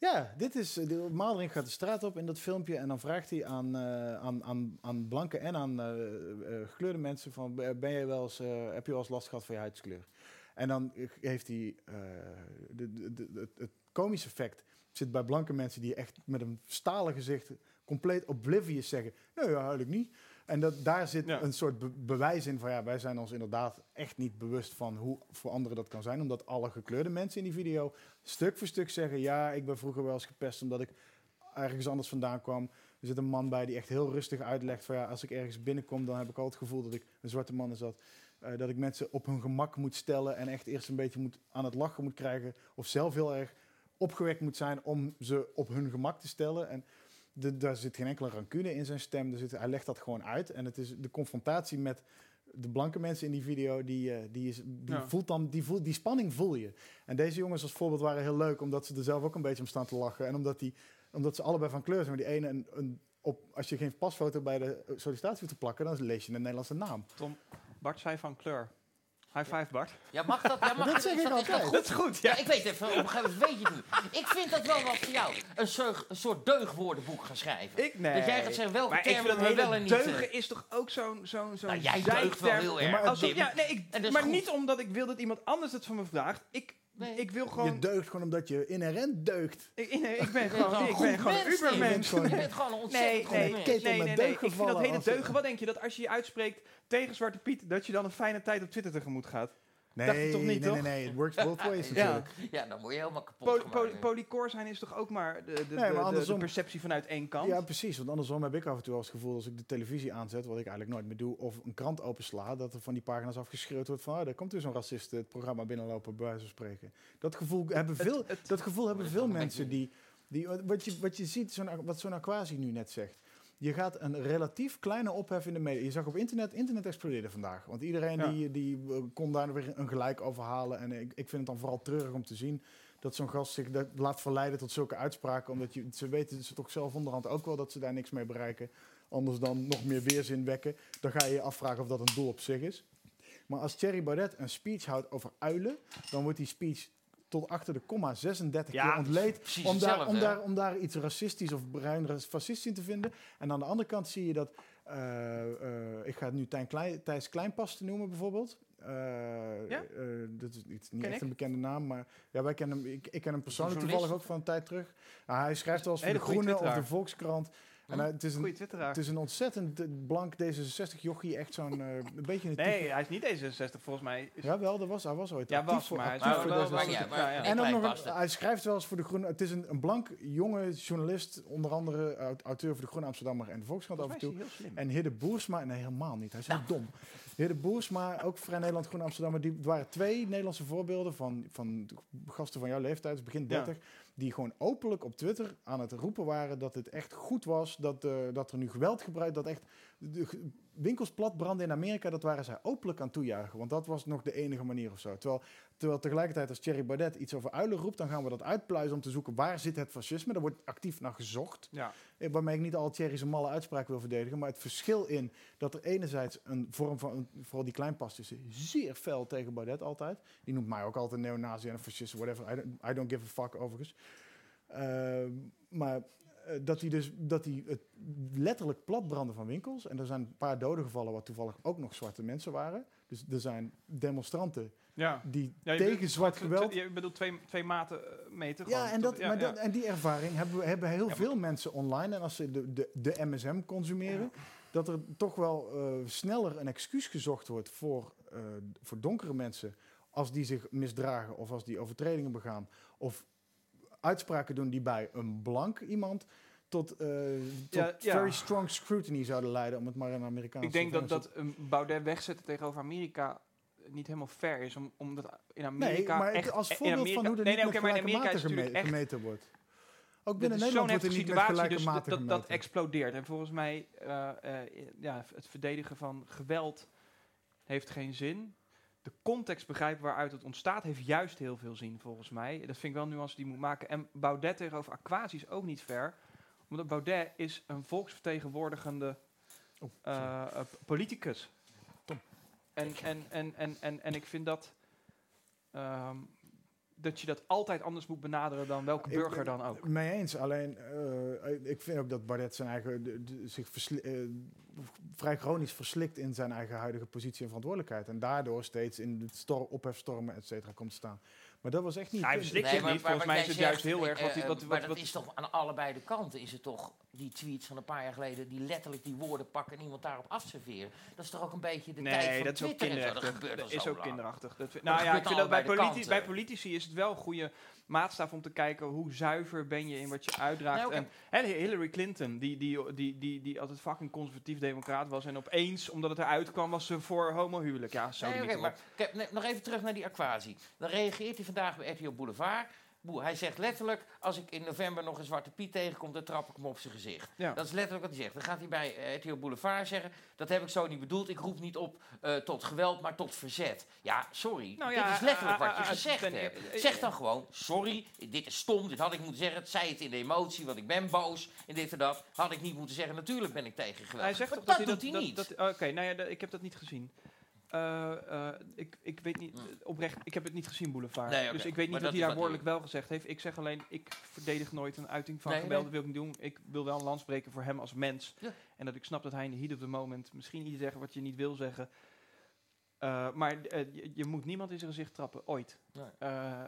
Ja, dit is, de gaat de straat op in dat filmpje en dan vraagt hij aan, eh, aan, aan, aan blanke en aan eh, gekleurde mensen van, ben je wel eens, heb je wel eens last gehad van je huidskleur? En dan heeft hij, de, het- komische effect zit bij blanke mensen die echt met een stalen gezicht compleet oblivious zeggen, nee, eigenlijk niet. En dat, daar zit Ja. een soort be- bewijs in van ja, wij zijn ons inderdaad echt niet bewust van hoe voor anderen dat kan zijn. Omdat alle gekleurde mensen in die video stuk voor stuk zeggen, ja, ik ben vroeger wel eens gepest omdat ik ergens anders vandaan kwam. Er zit een man bij die echt heel rustig uitlegt van ja, als ik ergens binnenkom, dan heb ik al het gevoel dat ik, een zwarte man is dat, eh, dat ik mensen op hun gemak moet stellen en echt eerst een beetje moet, aan het lachen moet krijgen. Of zelf heel erg opgewekt moet zijn om ze op hun gemak te stellen. En de, daar zit geen enkele rancune in zijn stem. Er zit, hij legt dat gewoon uit. En het is de confrontatie met de blanke mensen in die video, die, eh, die, is, die Ja. voelt dan, die, voelt, die spanning voel je. En deze jongens als voorbeeld waren heel leuk, omdat ze er zelf ook een beetje om staan te lachen. En omdat, die, omdat ze allebei van kleur zijn. Maar die ene, een, een, op, als je geen pasfoto bij de sollicitatie hoeft te plakken, dan lees je een Nederlandse naam. Tom, Bart zei van kleur. High five, Bart. Ja, mag dat? Ja, mag Dat dat? zeg is ik dat, is altijd. goed? Dat is goed, Ja, ja. ik weet even, op een gegeven moment weet je het niet. Ik vind dat wel wat voor jou. Een, soort- een soort deugwoordenboek gaan schrijven. Ik, nee. Dat jij gaat zeggen welke maar ik vind termen we wel en niet... deugen eh, is toch ook zo'n zo'n zo'n nou, jij deugt wel heel Ja, erg. maar Alsof, ja, nee, ik, maar niet omdat ik wil dat iemand anders het van me vraagt. Ik, Nee. ik wil Je gewoon... deugt gewoon omdat je inherent deugt. Ik, nee, ik ben Je gewoon, ik een ben goed gewoon een ubermens. Je bent gewoon een ontzettend Nee, goed nee, mens. nee, nee, nee, Ik vind dat hele deugen. Wat denk je? Dat als je je uitspreekt tegen Zwarte Piet, dat je dan een fijne tijd op Twitter tegemoet gaat? Nee, Dacht je toch niet, nee, toch? nee, nee. Het works both ways Ja. natuurlijk. Ja, dan word je helemaal kapot Poly, gemaakt. poly, polycore zijn is toch ook maar de, de, de, maar de- de, andersom- perceptie vanuit één kant? Ja, precies. Want andersom heb ik af en toe als het gevoel als ik de televisie aanzet, wat ik eigenlijk nooit meer doe, of een krant opensla, dat er van die pagina's afgeschreeuwd wordt van, oh, daar komt weer zo'n racist het programma binnenlopen, bij wijze van spreken. Dat gevoel hebben veel, het- dat gevoel hebben veel mensen die, die, wat je, wat je ziet, zo'n, wat zo'n Aquasi nu net zegt. Je gaat een relatief kleine ophef in de media. Je zag op internet, internet explodeerde vandaag. Want iedereen Ja. die, die eh, kon daar weer een gelijk over halen. En ik, ik vind het dan vooral treurig om te zien dat zo'n gast zich dat laat verleiden tot zulke uitspraken. Omdat je, ze weten ze toch zelf onderhand ook wel dat ze daar niks mee bereiken. Anders dan nog meer weerzin wekken. Dan ga je je afvragen of dat een doel op zich is. Maar als Thierry Baudet een speech houdt over uilen, dan wordt die speech tot achter de komma 36 Ja, keer ontleed. Om daar, om, daar, om daar iets racistisch of bruin fascistisch in te vinden. En aan de andere kant zie je dat, eh, eh, ik ga het nu Tijn Klein, Thijs Kleinpas te noemen bijvoorbeeld. Eh, Ja? dat is niet, niet echt ik. een bekende naam, maar ja, wij kennen hem, ik, ik ken hem persoonlijk toevallig ook van een tijd terug. Nou, hij schrijft wel eens voor de Groene of de. Volkskrant. En hij- het, is een, Goeie twitteraar. het is een ontzettend eh, blank D66 jochie, echt zo'n eh, een beetje een Nee, type- hij is niet D66 volgens mij. Is- Ja, wel, dat was, hij was ooit Ja, actief was, voor, maar actief voor wel- D66. wel- ja, maar- ja, En ook nog een, hij schrijft wel eens voor de Groene. Het is een, een blank jonge journalist, onder andere eh, auteur voor de Groene Amsterdammer en de Volkskrant af en toe. En Hidde Boersma, nee helemaal niet, hij is heel dom. Hidde Boersma, ook Vrij Nederland Groene Amsterdammer, die het waren twee Nederlandse voorbeelden van, van gasten van jouw leeftijd, dus begin Ja. 30, die gewoon openlijk op Twitter aan het roepen waren dat het echt goed was, dat, eh, dat er nu geweld gebruikt, dat echt de winkels plat branden in Amerika, dat waren zij openlijk aan toejuichen, want dat was nog de enige manier of zo. Terwijl Terwijl tegelijkertijd als Thierry Baudet iets over uilen roept, dan gaan we dat uitpluizen om te zoeken waar zit het fascisme. Daar wordt actief naar gezocht. Ja. Eh, Waarmee ik niet al Thierry's malle uitspraak wil verdedigen. Maar het verschil in dat er enerzijds een vorm van, vooral die kleinpast is, zeer fel tegen Baudet altijd. Die noemt mij ook altijd neonazi en een fascist, whatever. I don't, I don't give a fuck overigens. Ehm, maar eh, dat hij dus dat hij het letterlijk platbranden van winkels. En er zijn een paar doden gevallen waar toevallig ook nog zwarte mensen waren. Dus er zijn demonstranten Ja. die Ja, tegen bedoelt- zwart geweld Je bedoelt twee, twee maten eh, meten. ja, gewoon, en, dat, maar en die ervaring hebben, we- hebben heel veel mensen online. En als ze de, de, de MSM consumeren, dat er toch wel eh, sneller een excuus gezocht wordt voor, eh, voor donkere mensen. Als die zich misdragen of als die overtredingen begaan. Of uitspraken doen die bij een blank iemand tot, tot Ja, ja. very strong scrutiny zouden leiden. Om het maar in Amerikaans Ik denk dat, dat een Baudet wegzetten tegenover Amerika niet helemaal fair is. Om, omdat in Amerika Nee, maar echt... als voorbeeld Amerika, van hoe er nee, niet maar in Amerika echt... gemeten wordt. Ook binnen Nederland wordt er niet situatie, dus dat, dat, explodeert. En volgens mij, eh, eh, ja, het verdedigen van geweld heeft geen zin. De context begrijpen waaruit het ontstaat, heeft juist heel veel zin, volgens mij. Dat vind ik wel een nuance die moet maken. En Baudet tegenover Aquasi is ook niet fair. Omdat Baudet is een volksvertegenwoordigende eh, politicus. En, en, en, en, en, en ik vind dat... ehm, dat je dat altijd anders moet benaderen dan welke Ik- burger dan ook. Mee eens, alleen eh, ik vind ook dat Bardet zijn eigen, de- de- zich versli- eh, vrij chronisch verslikt in zijn eigen huidige positie en verantwoordelijkheid. En daardoor steeds in het stor ophefstormen, et cetera, komt te staan. Maar dat was echt niet... Hij verslikt zich niet. Volgens mij is het zegt, juist heel erg wat... eh, wat, maar dat wat is toch aan allebei de kanten is het toch die tweets van een paar jaar geleden die letterlijk die woorden pakken en iemand daarop afserveren. Dat is toch ook een beetje de tijd Nee, van dat is ook. Dat kinderachtig. gebeurt Dat is ook lang. kinderachtig. Dat, nou dat ja, ik vind dat bij, politi bij politici is het wel een goede maatstaf om te kijken hoe zuiver ben je in wat je uitdraagt. Oké. En Hillary Clinton, die, die, die, die, die altijd fucking conservatief democraat was en opeens, omdat het eruit kwam, was ze voor homohuwelijk. Ja, zo Nee, niet oké, op. maar kijk, nee, nog even terug naar die aquatie. Dan reageert hij vandaag bij RTL Boulevard. Boe, hij zegt letterlijk, als ik in november nog een Zwarte Piet tegenkom, dan trap ik hem op zijn gezicht. Ja. Dat is letterlijk wat hij zegt. Dan gaat hij bij eh, RTL Boulevard zeggen, dat heb ik zo niet bedoeld. Ik roep niet op eh, tot geweld, maar tot verzet. Ja, sorry. Nou dit is letterlijk wat je ah, ah, gezegd hebt. eh, Zeg dan gewoon, sorry, dit is stom, dit had ik moeten zeggen. Het zei het in de emotie, want ik ben boos en dit en dat. Had ik niet moeten zeggen, natuurlijk ben ik tegen geweld. Hij zegt maar dat, dat hij doet dat, hij dat- niet. Oké, nou ja, ik heb dat niet gezien. Eh, eh, ik, ik weet niet, oprecht, ik heb het niet gezien, Boulevard. Nee. Dus ik weet niet wat hij daar woordelijk wel gezegd heeft. Ik zeg alleen, ik verdedig nooit een uiting van Nee, geweld. nee. Wil ik niet doen. Ik wil wel een lans breken voor hem als mens. Ja. En dat ik snap dat hij in de heat of the moment misschien iets zegt wat je niet wil zeggen. Eh, maar je, je moet niemand in zijn gezicht trappen, ooit.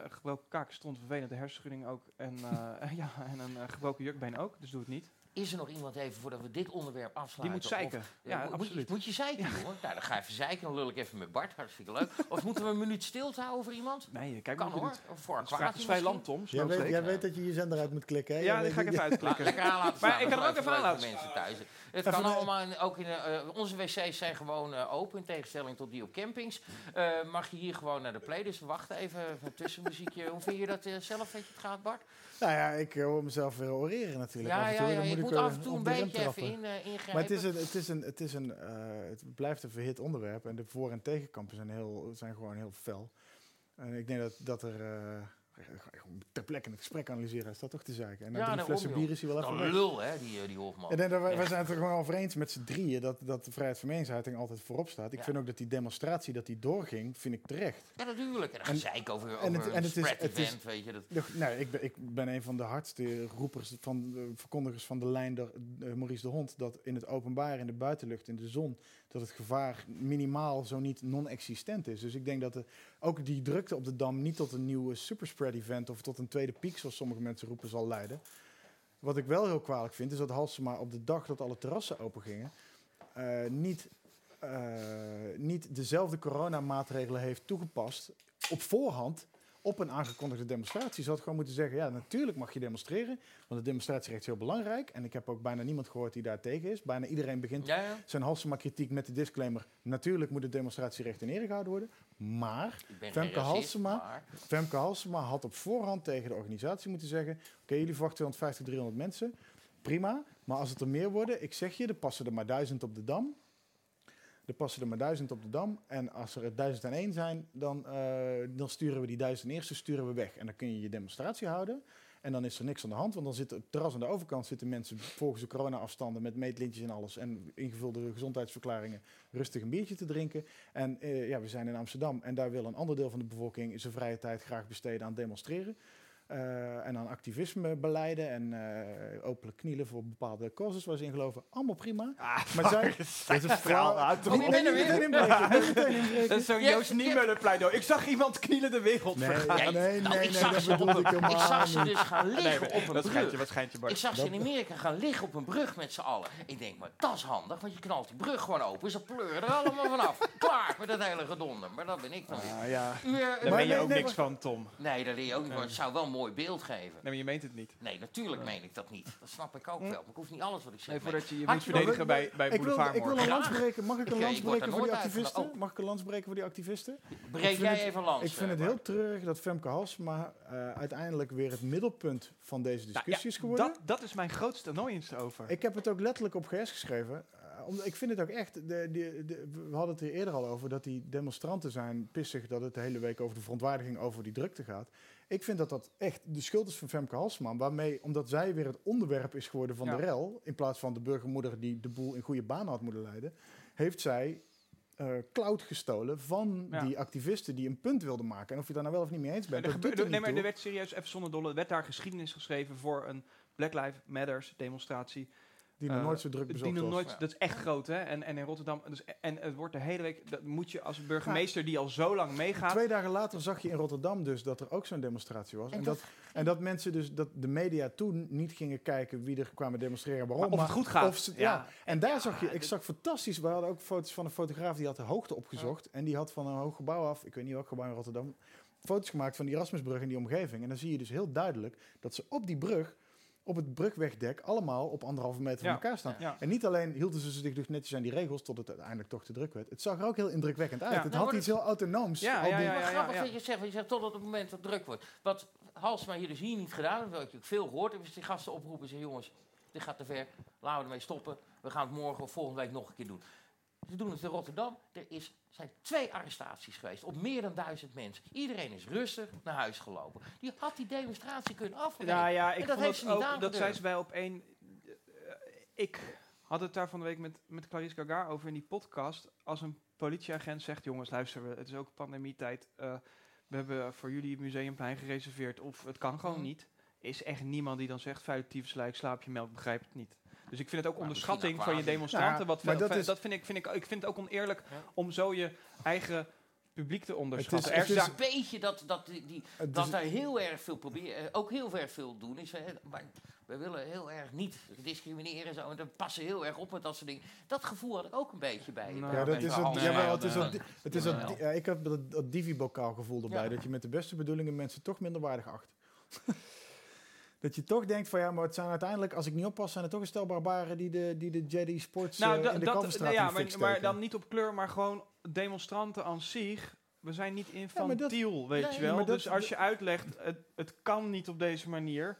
Gebroken kaak stond vervelend, de hersenschudding ook. En, ja, en een gebroken jukbeen ook, dus doe het niet. Is er nog iemand even, voordat we dit onderwerp afsluiten? Die moet of- zeiken. Ja, absoluut. Moet je zeiken, jongen? Nou, dan ga je even zeiken. Dan lul ik even met Bart. Hartstikke leuk. Of moeten we een minuut stilte houden voor iemand? Nee, kijk Kan hoor. Of voor Het is vrij- kwaad het is vrij land, Tom. Jij weet, jij weet dat je je zender uit moet klikken, hè? Ja, die weet ga ik even uitklikken. Lekker aan laten staan. Maar ik kan er ook even aan laten mensen thuis. Het Even kan allemaal ook in eh, onze wc's zijn gewoon eh, open in tegenstelling tot die op campings. Eh, mag je hier gewoon naar de play. Dus wacht even, een tussenmuziekje. Hoe vind je dat zelf dat je het gaat, Bart? Nou ja, ik eh, hoor mezelf weer oreren natuurlijk. af Ja, en ja, moet moet ik af eh, en toe een beetje even in, eh, ingrijpen. Maar het, is een, het, is een, het, is een, eh, het blijft een verhit onderwerp. En de voor- en tegenkampen zijn, heel, zijn gewoon heel fel. En ik denk dat, dat er... ter plekke een gesprek analyseren, is dat toch te zeiken. En na Ja, daarom, flessen bier is hij wel even Een lul, hè, die, eh, die Hofman. Ik Echt. zijn het er gewoon over eens met z'n drieën dat, dat de vrijheid van meningsuiting altijd voorop staat. Ik Ja. vind ook dat die demonstratie dat die doorging, vind ik terecht. Ja, natuurlijk. En dan En- gezeik over, en het- en een het is- spread het is- event, weet je. Dat, Nee, ik ben, ik ben een van de hardste roepers, van, eh, verkondigers van de lijn, de, eh, Maurice de Hond, dat in het openbaar, in de buitenlucht, in de zon, dat het gevaar minimaal, zo niet non-existent is. Dus ik denk dat de, ook die drukte op de Dam niet tot een nieuwe superspread event of tot een tweede piek, zoals sommige mensen roepen, zal leiden. Wat ik wel heel kwalijk vind, is dat Halsema op de dag dat alle terrassen open gingen, eh, niet, eh, niet dezelfde coronamaatregelen heeft toegepast op voorhand op een aangekondigde demonstratie. Ze had gewoon moeten zeggen, ja, natuurlijk mag je demonstreren, want de demonstratierecht is heel belangrijk. En ik heb ook bijna niemand gehoord die daar tegen is. Bijna iedereen begint ja, ja. zijn Halsema-kritiek met de disclaimer, natuurlijk moet het demonstratierecht in ere gehouden worden. Maar Femke Halsema- maar- Femke Halsema had op voorhand tegen de organisatie moeten zeggen, oké, jullie verwachten 250, 300 mensen, prima. Maar als het er meer worden, ik zeg je, er passen er maar duizend op de Dam. Er passen er maar duizend op de Dam. En als er 1001 zijn, dan, eh, dan sturen we die duizend eerste sturen we weg. En dan kun je je demonstratie houden. En dan is er niks aan de hand, want dan zit het terras aan de overkant zitten mensen volgens de corona-afstanden met meetlintjes en alles en ingevulde gezondheidsverklaringen rustig een biertje te drinken. En eh, ja, we zijn in Amsterdam en daar wil een ander deel van de bevolking zijn vrije tijd graag besteden aan demonstreren. Eh, en aan activisme beleiden en eh, openlijk knielen voor bepaalde causes waar ze in geloven. Allemaal prima. maar zij, dat is een verhaal uit. Weer. Dat is zo'n Ja, Joost. Niemuller pleidooi. Ik zag iemand knielen de wereld Nee, vergaan. nee, nee, nou, nee, ik zag dat ze op ik helemaal ik zag ze niet. dus gaan liggen op een je, brug. wat schijnt je, Bart? Ik zag ze in Amerika gaan liggen op een brug met z'n allen. Ik denk, maar dat is handig, want je knalt die brug gewoon open. Ze pleuren er allemaal vanaf. Klaar met dat hele gedonder. Maar dat ben ik dan weer. Ah, ja. U, Daar Maar ben je nee, ook nee, niks van, Tom. nee, dat leer je ook niet. Maar het zou wel mooi beeld geven. Nee, maar je meent het niet. Nee, natuurlijk meen ik dat niet. Dat snap ik ook wel. Maar ik hoef niet alles wat ik zeg. Nee, voordat je je moet verdedigen bij, bij Ik wil, Boulevard ik wil een morgen. lans Graag. breken. Mag ik een Ik, lans ik word breken er voor die activisten? Mag ik een lans breken voor die activisten? Breek jij het- even langs. Ik vind het eh, heel Bart. treurig dat Femke Halsema eh, uiteindelijk weer het middelpunt van deze Nou, discussie is geworden. dat, dat is mijn grootste annoyance over. Ik heb het ook letterlijk op GS geschreven. eh, omdat ik vind het ook echt. De, de, de- we hadden het er eerder al over dat die demonstranten zijn pissig dat het de hele week over de verontwaardiging over die drukte gaat. Ik vind dat dat echt de schuld is van Femke Halsman. Waarmee, omdat zij weer het onderwerp is geworden van Ja. de rel. In plaats van de burgermoeder die de boel in goede banen had moeten leiden. Heeft zij eh cloud gestolen van Ja. die activisten die een punt wilden maken. En of je daar nou wel of niet mee eens bent. Er gebeurde- er nee, maar er werd serieus, even zonder dolle, er werd daar geschiedenis geschreven voor een Black Lives Matters demonstratie. Die nog eh, nooit zo druk Die bezocht nog was. nooit, dat is echt groot, hè? En, en in Rotterdam, dus, en het wordt de hele week, dat moet je als burgemeester die al zo lang meegaat. Twee dagen later zag je in Rotterdam dus dat er ook zo'n demonstratie was. En, En dat, en dat mensen dus, dat de media toen niet gingen kijken wie er kwamen demonstreren, waarom. Maar of het goed gaat. Of ze- ja. Ja. En daar zag je, ik dit- zag fantastisch, we hadden ook foto's van een fotograaf die had de hoogte opgezocht. En die had van een hoog gebouw af, ik weet niet welk gebouw in Rotterdam, foto's gemaakt van die Erasmusbrug en die omgeving. En dan zie je dus heel duidelijk dat ze op die brug op het brugwegdek allemaal op anderhalve meter van Ja. elkaar staan. Ja. En niet alleen hielden ze zich dus netjes aan die regels tot het uiteindelijk toch te druk werd. Het zag er ook heel indrukwekkend uit. Ja. Het Nou, had maar iets heel autonooms. Ja, al ja, die- ja, grappig ja. dat je zegt, want je zegt tot op het moment dat het druk wordt. Wat Halsma hier dus hier niet gedaan heeft, wat ik ook veel gehoord heb, is die gasten oproepen en zeggen, jongens, dit gaat te ver, laten we ermee stoppen. We gaan het morgen of volgende week nog een keer doen. Ze doen het in Rotterdam. Er is, zijn twee arrestaties geweest op meer dan duizend mensen. Iedereen is rustig naar huis gelopen. Die had die demonstratie kunnen afbreken. Ja, ja, En ik dat vond heeft ze niet ook, dat zei ze bij op één. eh, ik had het daar van de week met, met Clarice Gagar over in die podcast. Als een politieagent zegt, jongens, luister, het is ook pandemietijd. eh, we hebben voor jullie het museumplein gereserveerd of het kan gewoon Mhm. niet. Is echt niemand die dan zegt, vuile tyfuslijk, slaap je melk, begrijp het niet. Dus ik vind het ook onderschatting van je demonstranten. Ja, wat veel- dat is- dat vind ik, vind ik, ik vind het ook oneerlijk Ja. om zo je eigen publiek te onderschatten. het is- zijn- een beetje dat, dat, die, die, Het dat daar heel erg veel proberen, eh, ook heel erg veel doen is. eh, maar we willen heel erg niet discrimineren en zo. En dan passen heel erg op met dat soort dingen. Dat gevoel had ik ook een beetje bij. Nou, Ja, dat is het, ja, het is dat, het is dat, ja, ik heb dat, dat divi-bokaal gevoel erbij, Ja. dat je met de beste bedoelingen mensen toch minder waardig acht. dat je toch denkt van ja, maar het zijn uiteindelijk, als ik niet oppas, zijn het toch een stel barbaren die de, die de Jedi Sports Nou, eh, in de dat, nee, ja, maar, maar dan niet op kleur, maar gewoon demonstranten aan zich. We zijn niet infantiel, weet Nee, je wel. dat- dus als je uitlegt, het, het kan niet op deze manier,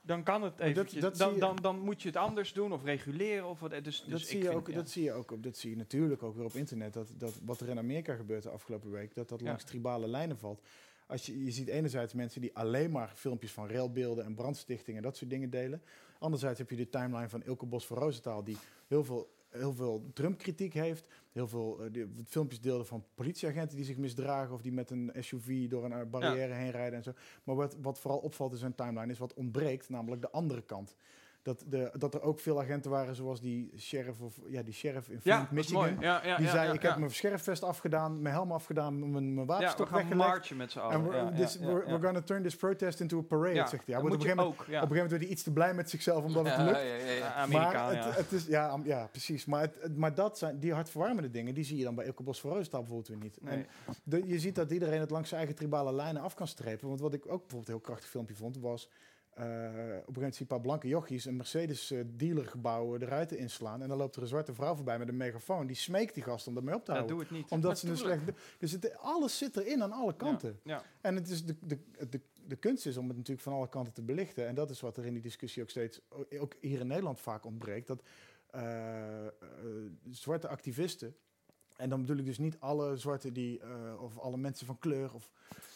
dan kan het dat- eventjes. dat dan, dan, dan moet je het anders doen of reguleren. Of wat, dus, dus dat, ik zie je vind, ook, ja. dat zie je ook dat zie je natuurlijk ook weer op internet. Dat, dat wat er in Amerika gebeurt de afgelopen week, dat dat Ja. langs tribale lijnen valt. Als je, je ziet enerzijds mensen die alleen maar filmpjes van railbeelden en brandstichtingen en dat soort dingen delen. Anderzijds heb je de timeline van Ilke Bos van Roosentaal, die heel veel, heel veel Trump-kritiek heeft. Heel veel eh, filmpjes deelde van politieagenten die zich misdragen of die met een SUV door een eh, barrière heen rijden en zo. Maar wat, wat vooral opvalt in zijn timeline is wat ontbreekt, namelijk de andere kant. Dat, de, dat er ook veel agenten waren, zoals die sheriff, of, ja, die sheriff in Flint, Michigan. mooi. Ja, ja, Die zei, ik heb mijn sheriffvest afgedaan, mijn helm afgedaan, mijn, mijn Ja, we wapenstok gaan weggelegd. marchen met z'n En allen. this, ja, we're, we're gonna turn this protest into a parade, zegt hij. Op, een gegeven moment, op een gegeven moment werd hij iets te blij met zichzelf omdat het lukt. Amerikaan, maar ja. het, het is, ja, ja, precies. Maar, het, maar dat zijn die hartverwarmende dingen, die zie je dan bij Ilke Bos van Roosentaal bijvoorbeeld weer niet. Nee. En de, je ziet dat iedereen het langs zijn eigen tribale lijnen af kan strepen. Want wat ik ook bijvoorbeeld een heel krachtig filmpje vond, was... eh, op een gegeven moment zie je een paar blanke jochies een Mercedes-dealergebouw de ruiten inslaan. En dan loopt er een zwarte vrouw voorbij met een megafoon. Die smeekt die gast om daarmee op te Ja, houden. doe het niet. Omdat ze een slecht... Dus het, alles zit erin aan alle kanten. Ja. En het is de, de, de, de kunst is om het natuurlijk van alle kanten te belichten. En dat is wat er in die discussie ook steeds, ook hier in Nederland vaak ontbreekt. Dat eh, eh, zwarte activisten, en dan bedoel ik dus niet alle zwarte die, eh, of alle mensen van kleur, of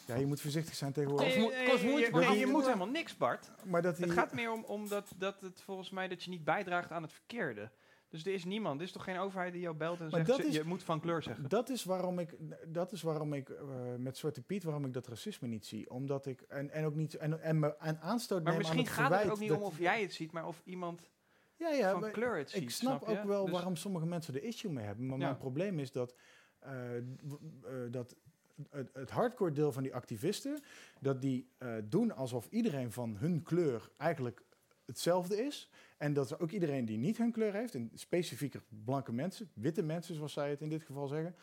ja, je moet voorzichtig zijn tegenwoordig. Nee, kost nee, moeite, maar nee, je moet helemaal niks, Bart. Maar dat Het gaat meer om, om dat, dat het volgens mij dat je niet bijdraagt aan het verkeerde. Dus er is niemand, er is toch geen overheid die jou belt en Maar zegt, is- je moet van kleur zeggen. Dat is waarom ik, dat is waarom ik eh, met Zwarte Piet, waarom ik dat racisme niet zie. Omdat ik, en, en ook niet, en, en me en aanstoot Maar neem misschien aan het gaat het ook niet om of jij het ziet, maar of iemand ja, ja, van maar- kleur het ziet. Ik snap, ook wel Dus- waarom sommige mensen er issue mee hebben. Maar Ja. mijn probleem is dat, eh, eh, dat het, het hardcore deel van die activisten, dat die eh, doen alsof iedereen van hun kleur eigenlijk hetzelfde is. En dat ook iedereen die niet hun kleur heeft, en specifieker blanke mensen, witte mensen zoals zij het in dit geval zeggen,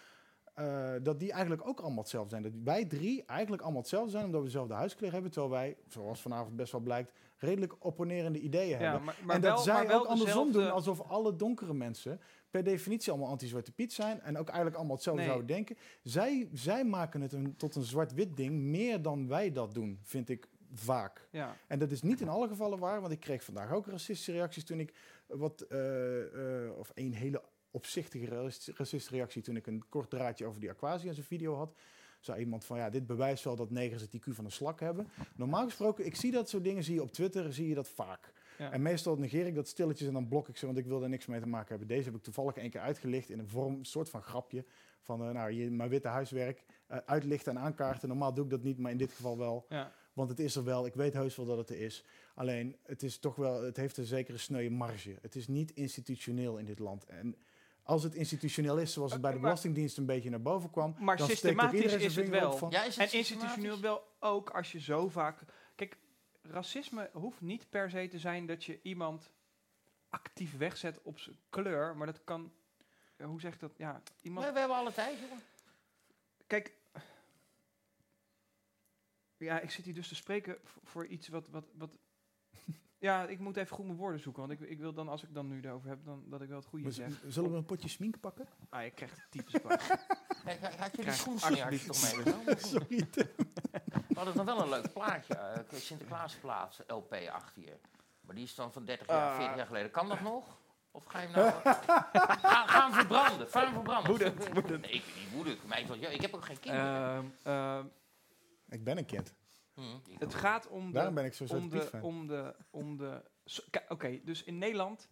eh, dat die eigenlijk ook allemaal hetzelfde zijn. Dat wij drie eigenlijk allemaal hetzelfde zijn, omdat we dezelfde huiskleur hebben, terwijl wij, zoals vanavond best wel blijkt, redelijk opponerende ideeën ja, hebben. maar, maar en wel, dat zij wel ook andersom dezelfde- doen, alsof alle donkere mensen per definitie allemaal anti-zwarte Piet zijn en ook eigenlijk allemaal hetzelfde Nee. zouden denken. Zij, zij maken het een, tot een zwart-wit ding meer dan wij dat doen, vind ik vaak. Ja. En dat is niet in alle gevallen waar, want ik kreeg vandaag ook racistische reacties toen ik wat, eh, eh, of een hele opzichtige racis- racistische reactie toen ik een kort draadje over die Aquasia in zijn video had. Zei iemand van ja, dit bewijst wel dat negers het IQ van een slak hebben. Normaal gesproken, ik zie dat soort dingen, zie je op Twitter, zie je dat vaak. Ja. En meestal negeer ik dat stilletjes en dan blok ik ze, want ik wil er niks mee te maken hebben. Deze heb ik toevallig één keer uitgelicht in een vorm, een soort van grapje. Van, eh, nou, je, mijn witte huiswerk eh, uitlichten en aankaarten. Normaal doe ik dat niet, maar in dit geval wel. Ja. Want het is er wel, ik weet heus wel dat het er is. Alleen, het is toch wel, het heeft een zekere sneuwe marge. Het is niet institutioneel in dit land. En als het institutioneel is, zoals het bij de Belastingdienst een beetje naar boven kwam, Maar dan steekt ook systematisch is het wel. van- Ja, is het En institutioneel wel ook als je zo vaak... Kijk, racisme hoeft niet per se te zijn dat je iemand actief wegzet op zijn kleur, maar dat kan... Hoe zeg ik dat? Ja, iemand... Maar we hebben alle tijd, jongen. Kijk, ja, ik zit hier dus te spreken voor iets wat, wat, wat Ja, ik moet even goed mijn woorden zoeken. Want ik, ik wil dan, als ik dan nu erover heb, dan dat ik wel het goede Maar zeg. Zullen we een potje smink pakken? Ah, je krijgt het typisch kwaad. Kijk, had je die Krijg schoensmeer toch meegenomen? Sorry, Tim. We hadden nog wel een leuk plaatje, eh Sinterklaasplaat LP achter je. Maar die is dan van 30 jaar, Ah. 40 jaar geleden. Kan dat nog? Of ga je hem nou... ga, ga hem verbranden, ga hem verbranden. Woedend, woedend. Nee, ik ben niet wel- ja, ik heb ook geen kinderen. Ehm, ehm, Ik ben een kind. Hm, ik het gaat om de... Daarom ben ik zo om de, fan. om de, om de... Oké, dus in Nederland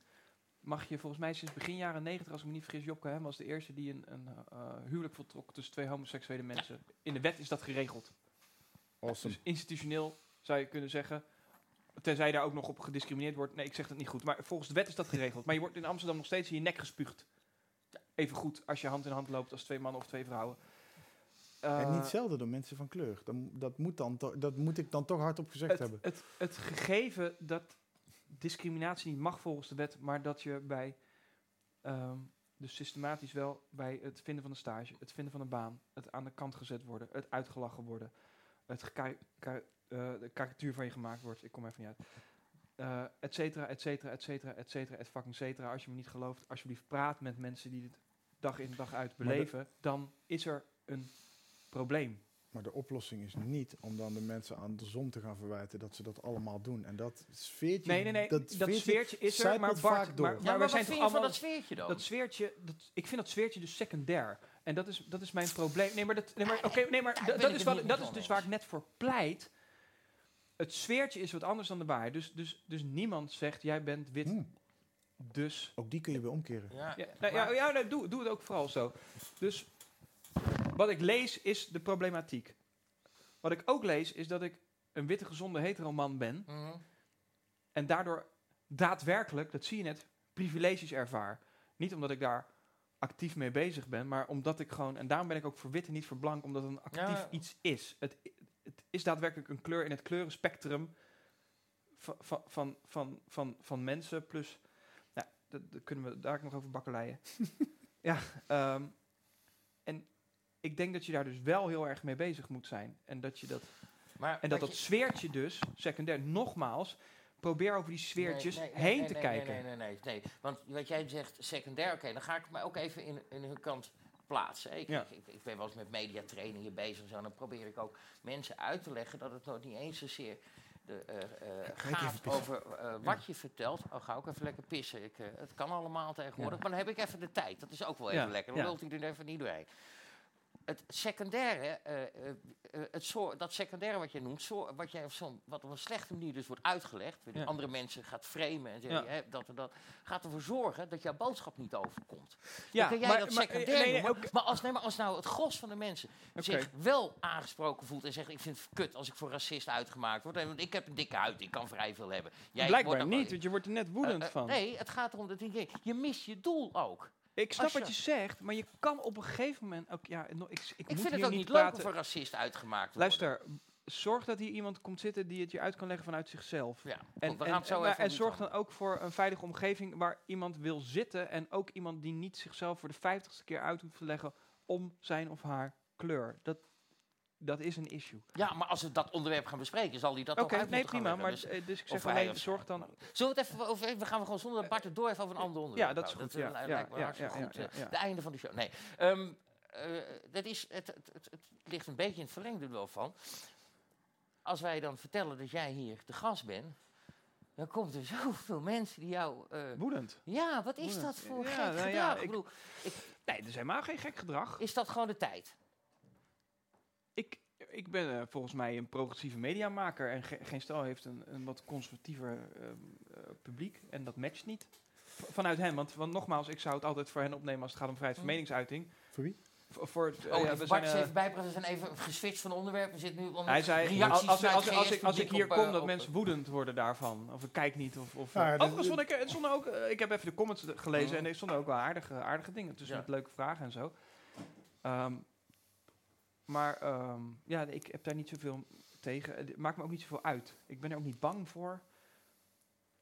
mag je volgens mij sinds begin jaren 90, als ik me niet vergis, Jopke hè, was de eerste die een, een eh, huwelijk voltrok tussen twee homoseksuele mensen. In de wet is dat geregeld. Awesome. Dus institutioneel zou je kunnen zeggen, tenzij daar ook nog op gediscrimineerd wordt. Nee, ik zeg dat niet goed, maar volgens de wet is dat geregeld. Maar je wordt in Amsterdam nog steeds in je nek gespuugd. Even goed als je hand in hand loopt als twee mannen of twee vrouwen. En Eh, niet zelden door mensen van kleur. Dan, dat, moet dan dat moet ik dan toch hardop gezegd het, hebben. het, het gegeven dat discriminatie niet mag volgens de wet, maar dat je bij, ehm, dus systematisch wel bij het vinden van een stage, het vinden van een baan, het aan de kant gezet worden, het uitgelachen worden, het eh, de karikatuur van je gemaakt wordt, ik kom even niet uit, eh et cetera, et cetera, et cetera, et cetera, et fucking cetera. Als je me niet gelooft, alsjeblieft praat met mensen die dit dag in dag uit beleven, dan is er een probleem. Maar de oplossing is niet om dan de mensen aan de zon te gaan verwijten dat ze dat allemaal doen. En dat sfeertje... Nee, nee, nee. Dat, sfeertje sfeertje is er, maar Bart, vaak door. maar, Ja, maar, maar wat vind toch je van allemaal... dat sfeertje dan? Dat sfeertje, dat, ik vind dat sfeertje dus secundair. En dat is, dat is mijn probleem. Nee, maar, dat, nee, maar, oké, nee, maar dat, dat is, wat, dat is dus waar ik net voor pleit. Het sfeertje is wat anders dan de waarheid. Dus, dus, dus niemand zegt, jij bent wit, Hm, dus... ook die kun je weer omkeren. Ja, Ja, nou, ja, maar- ja nee, doe, doe het ook vooral zo. Dus wat ik lees is de problematiek. Wat ik ook lees is dat ik een witte gezonde heteroman ben... Mhm. En daardoor daadwerkelijk, dat zie je net, privileges ervaar. Niet omdat ik daar actief mee bezig ben, maar omdat ik gewoon, en daarom ben ik ook voor wit en niet voor blank, omdat het een actief Ja. iets is. Het, het is daadwerkelijk een kleur in het kleurenspectrum van, van, van, van, van, van mensen. Plus, nou, dat, dat kunnen we daar ook nog over bakkeleien. ja, ehm, en ik denk dat je daar dus wel heel erg mee bezig moet zijn. En dat je dat Maar en dat dat je- sfeertje dus, secundair, nogmaals, probeer over die sfeertjes Nee, nee, nee, heen te kijken. Nee, nee, nee, nee. Want wat jij zegt, secundair, oké, dan ga ik mij ook even in, in hun kant plaatsen. Ik, Ja. ik, ik, ik ben wel eens met mediatrainingen bezig en zo. Dan probeer ik ook mensen uit te leggen dat het nog niet eens zozeer de, eh, eh, gaat over eh, wat je vertelt. Oh, ga ook even lekker pissen. Ik, het kan allemaal tegenwoordig, Ja. maar dan heb ik even de tijd. Dat is ook wel even lekker. Dan lult hij er even niet doorheen. Het secundaire, eh, het soort, dat secundaire wat je noemt, zo, wat, jij op zo'n, wat op een slechte manier dus wordt uitgelegd, Ja. andere mensen gaat framen en zeggen, Ja. hè, dat en dat, gaat ervoor zorgen dat jouw boodschap niet overkomt. Ja, dan kun jij maar- dat maar- secundair nee, nee, noemen, ook- maar, als, nee, maar als nou het gros van de mensen zich wel aangesproken voelt en zegt, ik vind het kut als ik voor racist uitgemaakt word, want ik heb een dikke huid, ik kan vrij veel hebben. Jij wordt Blijkbaar niet, want je wordt er net woedend van. Nee, het gaat erom dat je, je mist je doel ook. Ik snap wat je- zegt, maar je kan op een gegeven moment ook... Ja, ik, ik, Ik moet vind het ook niet leuk praten. om voor racist uitgemaakt. Luister, zorg dat hier iemand komt zitten die het je uit kan leggen vanuit zichzelf. Ja, En, en, zorg dan ook voor een veilige omgeving waar iemand wil zitten en ook iemand die niet zichzelf voor de vijftigste keer uit hoeft te leggen om zijn of haar kleur. Dat, dat is een issue. Ja, maar als we dat onderwerp gaan bespreken, zal hij dat ook uit nee, prima. Maar. Dus- eh, dus ik zeg alleen, zorg dan... Zullen we het even over... We gaan we gewoon zonder dat Bart het door even over een ander onderwerp. Ja, dat is goed, ja, eh, ja, lijkt me ja, hartstikke ja, goed. ja, ja. De einde van de show. Nee. Ehm, eh, dat is, het, het, het, het ligt een beetje in het verlengde er wel van. Als wij dan vertellen dat jij hier de gast bent... Dan komt er zoveel mensen die jou... Woedend. ja, wat is dat voor gek nou gedrag? ja, ik ik- bedoel, Nee, dat is helemaal geen gek gedrag. is dat gewoon de tijd? Ik, ik ben eh, volgens mij een progressieve mediamaker en ge- geen stel heeft een, een wat conservatiever ehm, eh, publiek en dat matcht niet. V- vanuit hen, want, want nogmaals, ik zou het altijd voor hen opnemen als het gaat om vrijheid van Hm. meningsuiting. Voor wie? V- voor het, eh, Oh, ja, we Bart zijn, eh, even bijpraten. We zijn even geswitcht van onderwerp. We zitten nu onder hij zei, reacties als, als, als, ik, als ik hier op, kom, dat op, mensen woedend worden daarvan. Of ik kijk niet. Of, of, Ja, dat- overigens vond ik, stonden ook, ik heb even de comments gelezen Mhm. en er stonden ook wel aardige, aardige dingen tussen Ja. met leuke vragen en zo. Ehm, maar ehm, ja, ik heb daar niet zoveel tegen. Het maakt me ook niet zoveel uit. Ik ben er ook niet bang voor.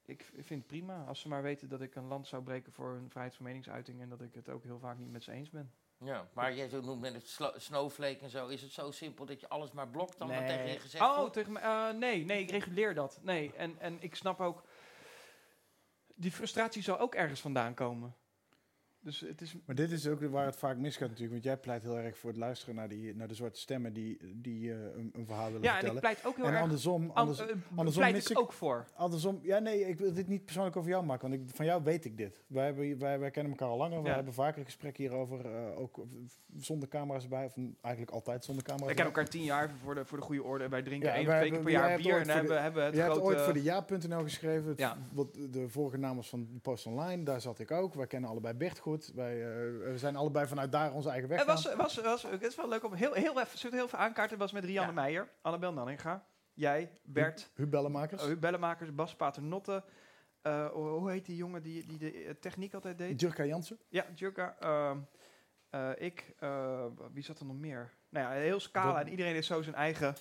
Ik vind het prima als ze maar weten dat ik een land zou breken voor een vrijheid van meningsuiting en dat ik het ook heel vaak niet met ze eens ben. Ja, maar jij zo noemt met het snowflake en zo, is het zo simpel dat je alles maar blokt dan Nee. tegen je gezegd Oh, wordt? tegen me, eh, nee, nee, ik reguleer dat. Nee, en, en ik snap ook... Die frustratie zal ook ergens vandaan komen. Dus het is... Maar dit is ook waar het vaak misgaat natuurlijk. Want jij pleit heel erg voor het luisteren naar, die, naar de zwarte stemmen die, die eh, een, een verhaal willen Ja, en vertellen. ik pleit ook heel en erg... andersom, an- anders, eh, andersom pleit mis ik ook voor. andersom, ja nee, ik wil dit niet persoonlijk over jou maken, want ik, van jou weet ik dit. Wij, hebben, wij, wij kennen elkaar al langer, Ja. hebben vaker gesprekken hierover, eh, ook zonder camera's erbij, of eigenlijk altijd zonder camera's Ik ken elkaar tien jaar voor de, voor de goede orde. Wij drinken Ja, één of twee keer per hebben- jaar bier. En voor de- hebben, hebben het Je hebt ooit voor de ja.nl geschreven. Het, wat de vorige naam was van Post Online. Daar zat ik ook. Wij kennen allebei Bert goed. Wij eh, we zijn allebei vanuit daar onze eigen weg Het was, was, was, het is wel leuk om heel, heel even, heel veel aankaarten. Het was met Rianne Ja. Meijer, Annabel Nanninga, jij, Bert, Huub Bellemakers. uh, Bellemakers, Bas Paternotte. eh, hoe heet die jongen die, die de eh, techniek altijd deed? Jurka Jansen. Ja, Jurka. ehm, eh, ik. eh, wie zat er nog meer? Nou ja, heel scala. Dat- En iedereen is zo zijn eigen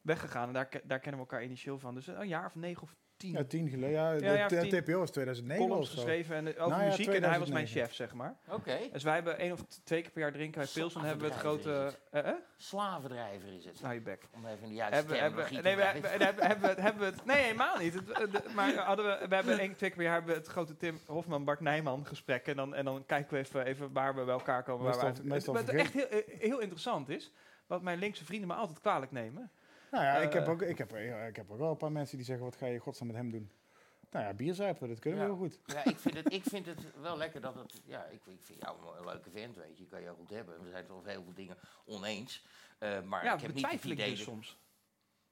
weg gegaan. En daar, daar kennen we elkaar initieel van. Dus een jaar of negen of tien Ja, tien geleden. Ja, Ja, de, ja. TPO was 2009 columns of zo. geschreven en, over Nou ja, muziek. En hij was mijn 2009. chef, zeg maar. Oké, Dus wij hebben één of twee keer per jaar drinken wij pils. En dan hebben we het grote... eh, eh? slavendrijver is het. Nou, je bek. Om even in de juiste Hebben, hebben, terminologie nee, te we hebben, hebben, hebben, we het- hebben we het... Nee, helemaal niet. Het, de- maar hadden we, we hebben één, twee keer per jaar hebben we het grote Tim Hofman, Bart Nijman gesprek. En dan, en dan kijken we even, even waar we bij elkaar komen. Waar we Meestal- uit- meestal het, wat echt heel, heel interessant is, wat mijn linkse vrienden me altijd kwalijk nemen. Nou ja, ik, heb Eh, ook, ik, heb, ik heb ook wel een paar mensen die zeggen, wat ga je in godsnaam met hem doen? Nou ja, bierzuipen, dat kunnen we Ja. heel goed. Ja, ik vind, het, ik vind het wel lekker dat het... Ja, ik, ik vind jou een leuke vent, weet je. Je kan jou goed hebben. We zijn het over heel veel dingen oneens. Eh, maar ja, ik heb niet het idee... dus dat- soms.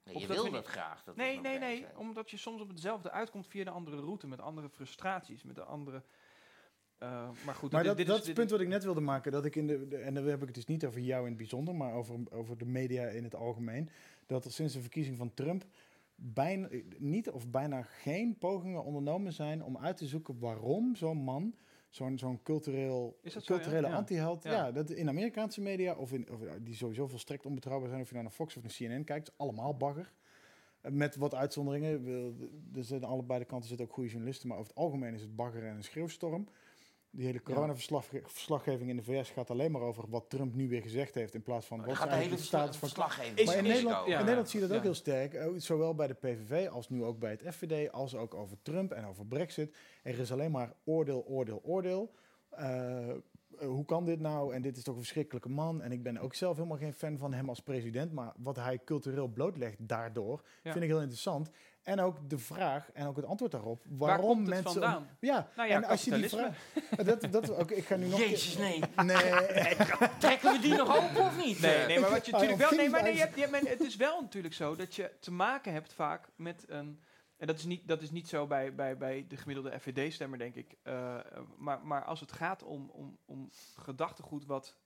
Nee, je wil dat niet- graag. Dat Nee, nee, nee. zijn. Omdat je soms op hetzelfde uitkomt via een andere route. Met andere frustraties. Met een andere... eh, maar goed, Maar dit- dat, dit dat is, het punt wat ik net wilde maken. Dat ik in de, de- en dan heb ik het dus niet over jou in het bijzonder, maar over, over de media in het algemeen. Dat er sinds de verkiezing van Trump bijna, niet of bijna geen pogingen ondernomen zijn om uit te zoeken waarom zo'n man, zo'n zo'n cultureel, zo, culturele Ja. anti-held, Ja. ja. dat in Amerikaanse media, of, in, of die sowieso volstrekt onbetrouwbaar zijn, of je nou naar Fox of naar CNN kijkt, is allemaal bagger. Eh, Met wat uitzonderingen. Er zijn allebei de kanten zitten ook goede journalisten, maar over het algemeen is het bagger en een schreeuwstorm. Die hele coronaverslaggeving in de VS gaat alleen maar over wat Trump nu weer gezegd heeft, in plaats van wat gaat de hele status van verslaggeving. Is- maar in Nederland, in Nederland zie je dat ook heel sterk, eh, zowel bij de PVV als nu ook bij het FVD, als ook over Trump en over Brexit. Er is alleen maar oordeel, oordeel, oordeel. Eh, hoe kan dit nou? En dit is toch een verschrikkelijke man. En ik ben ook zelf helemaal geen fan van hem als president. Maar wat hij cultureel blootlegt daardoor, Ja. vind ik heel interessant. En ook de vraag en ook het antwoord daarop. Waar Waarom komt het mensen. vandaan? Ja, Nou ja, en als je die vraag. Dat, dat, ik ga nu nog. Jezus, nee. Nee. Trekken we die nog open of niet? Nee, nee, maar wat je Hij natuurlijk wel. Nee, maar nee, je hebt, je hebt- het is wel natuurlijk zo dat je te maken hebt vaak met een. En dat is niet, dat is niet zo bij, bij, bij de gemiddelde FVD-stemmer, denk ik. Eh, maar, maar als het gaat om, om, om gedachtegoed wat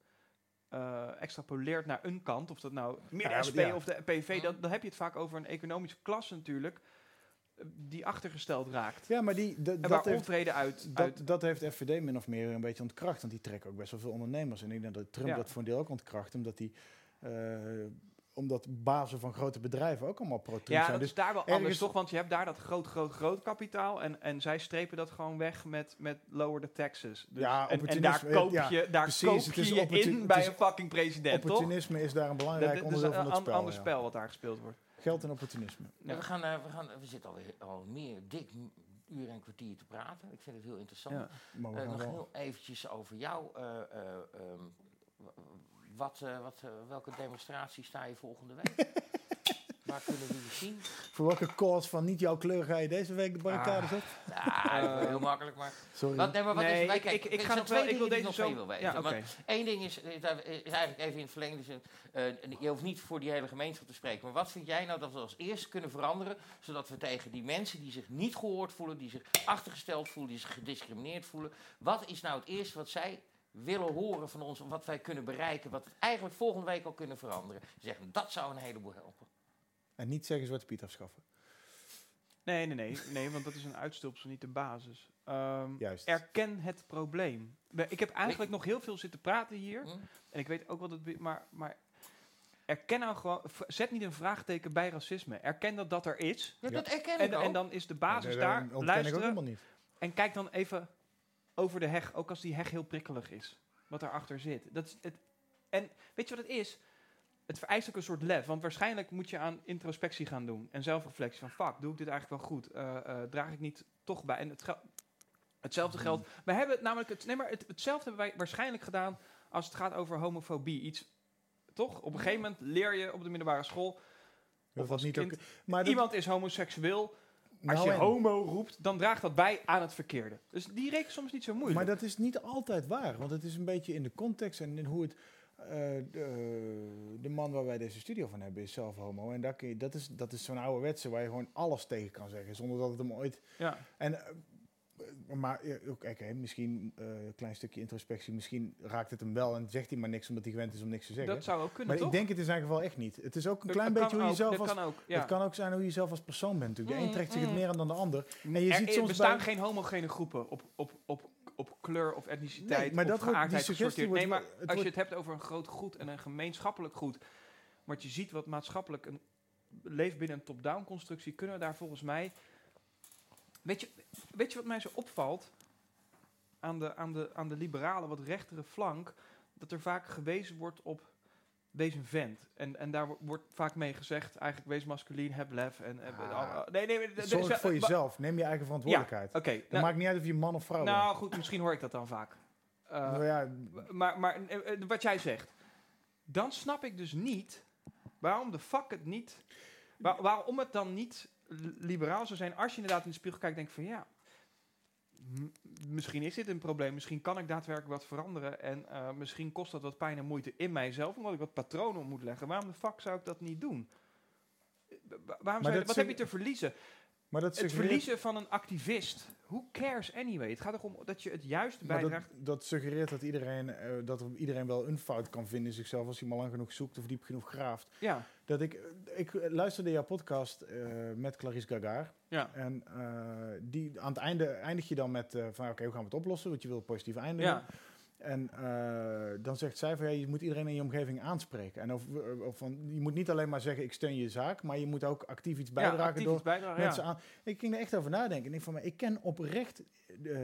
eh, extrapoleert naar een kant, of dat nou meer de SP of de PV, dan, dan heb je het vaak over een economische klasse natuurlijk, eh, die achtergesteld raakt. Ja, maar die, dat, heeft, onvrede uit, uit Dat, dat heeft FVD min of meer een beetje ontkracht. Want die trekken ook best wel veel ondernemers. En ik denk dat Trump Ja. dat voor een deel ook ontkracht. Omdat die... omdat bazen van grote bedrijven ook allemaal pro-Trump Ja, zijn. dat Dus is daar wel ergens- anders, toch? Want je hebt daar dat groot, groot, groot kapitaal. En, en zij strepen dat gewoon weg met, met lower the taxes. Dus, Ja, en, daar koop ja, je, daar precies, koop het je is in het bij is een fucking president, toch? opportunisme is daar een belangrijk dat is onderdeel een van het an- spel. ander ja. spel wat daar gespeeld wordt. Geld en opportunisme. Ja, we, gaan, eh, we, gaan, we zitten alweer al meer dik uur en een kwartier te praten. Ik vind het heel interessant. Ja. Maar we Eh, gaan nog wel- heel eventjes over jou. eh, eh, ehm, wat, eh, wat, eh, welke demonstratie sta je volgende week? Waar kunnen we je zien? Voor welke cause van niet jouw kleur ga je deze week de barricades op? Ja, dat is heel makkelijk, maar... Sorry. Wat, nee, maar wat Nee, is, wij ik- kijken, ik- ik ga nog wel- twee ik wil dingen die deze nog zo- wil ja, weten. oké. Want Eén ding is, is is eigenlijk even in het verlengde zin, eh, je hoeft niet voor die hele gemeenschap te spreken, maar wat vind jij nou dat we als eerste kunnen veranderen, zodat we tegen die mensen die zich niet gehoord voelen, die zich achtergesteld voelen, die zich gediscrimineerd voelen, wat is nou het eerste wat zij willen horen van ons, wat wij kunnen bereiken, wat we eigenlijk volgende week al kunnen veranderen? Ze zeggen, dat zou een heleboel helpen. En niet zeggen Zwarte Piet afschaffen. Nee, nee, nee, nee, want dat is een uitstulpsel, niet de basis. Ehm, Juist. erken het probleem. Ik heb eigenlijk nog heel veel zitten praten hier. Hm? En ik weet ook wat het... Maar, maar erken nou gewoon... Zet niet een vraagteken bij racisme. Erken dat dat er is. Ja, Ja. dat erken En, ik ook. en dan is de basis Nee, daar. ik ook Luisteren. helemaal niet. En kijk dan even over de heg, ook als die heg heel prikkelig is. wat daarachter zit. Dat is het, en weet je wat het is? Het vereist ook een soort lef. Want waarschijnlijk moet je aan introspectie gaan doen. En zelfreflectie van, fuck, doe ik dit eigenlijk wel goed? Eh, eh, draag ik niet toch bij? En het gel- hetzelfde geldt... We hebben het namelijk... Het, nee, maar het, hetzelfde hebben wij waarschijnlijk gedaan als het gaat over homofobie. Iets, toch? Op een gegeven moment leer je op de middelbare school... Of was als niet kind, ook. Maar iemand is homoseksueel. Als Nou je homo roept, dan draagt dat bij aan het verkeerde. Dus die reken soms niet zo moeilijk. Maar dat is niet altijd waar, want het is een beetje in de context en in hoe het. eh, de, de man waar wij deze studio van hebben is zelf homo. En kun je, dat is, dat is zo'n ouderwetse waar je gewoon alles tegen kan zeggen, zonder dat het hem ooit. Ja. En, eh, maar ja, ook, misschien eh, een klein stukje introspectie, misschien raakt het hem wel en zegt hij maar niks omdat hij gewend is om niks te zeggen. dat zou ook kunnen, maar toch? ik denk het in zijn geval echt niet. Het is ook een Dat- klein dat beetje hoe je zelf als. kan ook, ja. Het kan ook zijn hoe je zelf als persoon bent. Natuurlijk. De een Mm, trekt zich het mm. meer aan dan de ander. En je er, ziet er soms bestaan bij- geen homogene groepen op, op, op, op kleur of etniciteit Nee, maar of dat geaardheid gesorteerd. Nee, maar als je het hebt over een groot goed en een gemeenschappelijk goed, wat je ziet wat maatschappelijk een, leeft binnen een top-down constructie, kunnen we daar volgens mij... Weet je, weet je wat mij zo opvalt aan de, aan, de, aan de liberale, wat rechtere flank? Dat er vaak gewezen wordt op deze vent. En, en daar wo- wordt vaak mee gezegd, eigenlijk wees masculien, heb lef. En, en- Ah. al- nee, nee, Zorg dus- voor jezelf. Neem je eigen verantwoordelijkheid. Ja, oké. Het nou- maakt niet uit of je man of vrouw bent. nou goed, misschien hoor ik dat dan vaak. Eh, Nou ja, maar maar eh, eh, wat jij zegt, dan snap ik dus niet waarom de fuck het niet, waar- waarom het dan niet liberaal zou zijn als je inderdaad in de spiegel kijkt en denkt van ja, misschien is dit een probleem, misschien kan ik daadwerkelijk wat veranderen en eh, misschien kost dat wat pijn en moeite in mijzelf, omdat ik wat patronen moet leggen. Waarom de fuck zou ik dat niet doen? Eh, wa- Waarom zou je, wat heb je te verliezen? Maar dat Het verliezen van een activist. Who cares anyway? Het gaat erom dat je het juist maar dat, bijdraagt. dat suggereert dat iedereen, eh, dat er iedereen wel een fout kan vinden in zichzelf als hij maar lang genoeg zoekt of diep genoeg graaft. Ja, Dat ik, ik luisterde jouw podcast eh, met Clarice Gagar. ja. En eh, die, aan het einde eindig je dan met eh, van oké, hoe gaan we het oplossen? Want je wil positief eindigen. Ja. En eh, dan zegt zij van ja, je moet iedereen in je omgeving aanspreken. En of, of van, je moet niet alleen maar zeggen ik steun je zaak, maar je moet ook actief iets bijdragen ja, actief door iets bijdragen, mensen ja. aan. Ik ging er echt over nadenken. Ik denk van, maar ik ken oprecht eh,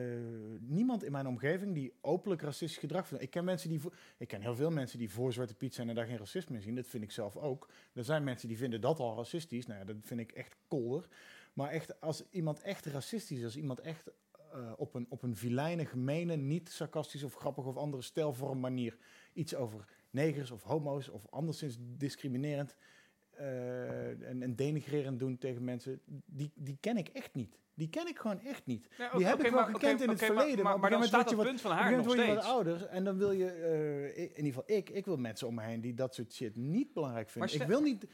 niemand in mijn omgeving die openlijk racistisch gedrag vindt. Ik ken mensen die, voor- ik ken heel veel mensen die voor Zwarte Piet zijn en daar geen racisme in zien. Dat vind ik zelf ook. Er zijn mensen die vinden dat al racistisch. Nou ja, dat vind ik echt kolder. Maar echt, als iemand echt racistisch is, als iemand echt eh, op, een, op een vilijne, gemene, niet sarcastisch of grappig of andere stijlvorm manier iets over negers of homo's of anderszins discriminerend eh, en, en denigrerend doen tegen mensen, die, die ken ik echt niet. Die ken ik gewoon echt niet. Ja, die heb ik wel maar- gekend in het maar- verleden. Maar, maar dan staat dat punt van haar nog steeds. je wat ouder en dan wil je, eh, in ieder geval ik, ik wil mensen om me heen die dat soort shit niet belangrijk vinden. Ik wil niet,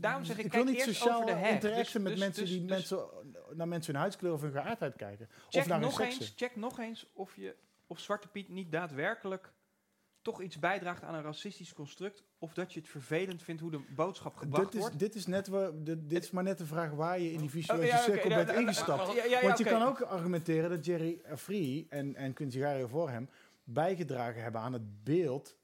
daarom zeg ik, wil niet sociaal over de heg. interacten Dus- met dus- mensen dus- die dus- mensen, naar mensen hun huidskleur of hun geaardheid kijken. of Check naar hun nog, eens, check nog eens of, je, of Zwarte Piet niet daadwerkelijk toch iets bijdraagt aan een racistisch construct. Of dat je het vervelend vindt hoe de boodschap gebracht Dit is, wordt. dit, is net waar, dit, dit is maar net de vraag waar je in die Oh, visuele ja, oké, cirkel ja, bent ja, ja, ingestapt. ja, ja, ja, Want je kan ook argumenteren dat Jerry Free en, en Gario voor hem bijgedragen hebben aan het beeld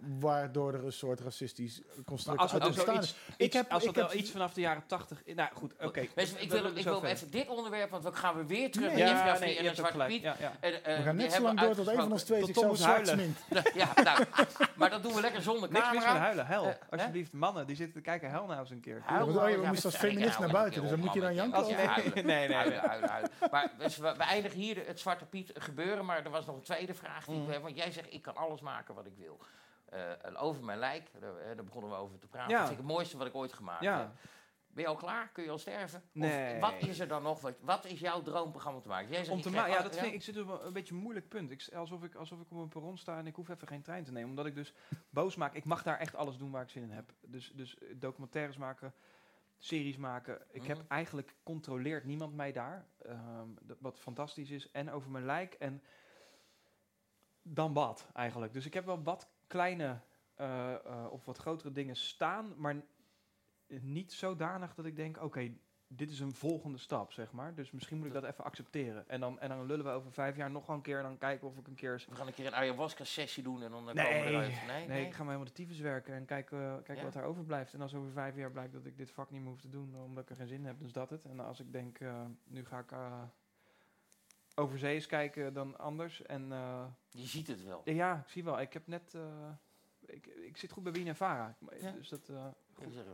waardoor er een soort racistisch construct Maar als het uit wel ontstaan iets, is. iets, als ik dat heb- wel iets vanaf de jaren tachtig... Nou goed, oké. Mensen, ik we wil, ik even dit onderwerp, want dan gaan we weer terug Nee. naar Ja, nee, en de Zwarte. Piet. Ja, ja. En, eh, We gaan net zo hebben lang door tot een van ons twee zichzelf zwart huilen. smint. ja, nou, maar dat doen we lekker zonder Niks mis met camera. huilen, huil. Eh, Alsjeblieft, mannen die zitten te kijken, huil nou eens een keer. Huil Ja, maar, oh, je moest als feminist naar buiten, dus dan moet je dan janken, Nee, nee. huilen. Maar dus we, we eindigen hier het Zwarte Piet gebeuren, maar er was nog een tweede vraag. Die ik Mm. heb, want jij zegt, ik kan alles maken wat ik wil. Eh, over mijn lijk, daar, eh, daar begonnen we over te praten. Ja. Dat vind ik het mooiste wat ik ooit gemaakt Ja. heb. Ben je al klaar? Kun je al sterven? Nee. Of wat is er dan nog? Wat, wat is jouw droomprogramma te maken? Jij zegt, Om te krijg ma- ja, dat vind ik, ik zit op een, een beetje een moeilijk punt. Ik, alsof, ik, alsof ik op een perron sta en ik hoef even geen trein te nemen. Omdat ik dus boos maak. Ik mag daar echt alles doen waar ik zin in heb. Dus, dus eh, documentaires maken, series maken. Ik heb Mhm. eigenlijk controleert niemand mij daar. Dat, wat fantastisch is. En over mijn lijk. En dan wat eigenlijk. Dus ik heb wel wat kleine eh, eh, of wat grotere dingen staan. Maar niet zodanig dat ik denk, oké, dit is een volgende stap, zeg maar. Dus misschien moet ik dat even accepteren. En dan, en dan lullen we over vijf jaar nog wel een keer. En dan kijken of ik een keer... We gaan een keer een ayahuasca-sessie doen en dan Nee, komen we eruit. Nee, Nee, ik ga maar helemaal de tyfus werken en kijken, eh, kijken Ja. wat er overblijft. En als over vijf jaar blijkt dat ik dit vak niet meer hoef te doen, omdat ik er geen zin in heb, dan is dat het. En als ik denk, nu ga ik... eh, overzees kijken dan anders. En eh, Je ziet het wel. ja, ik zie wel. Ik heb net... eh, ik, ik zit goed bij Wien en Vara. Ja. Dus dat... eh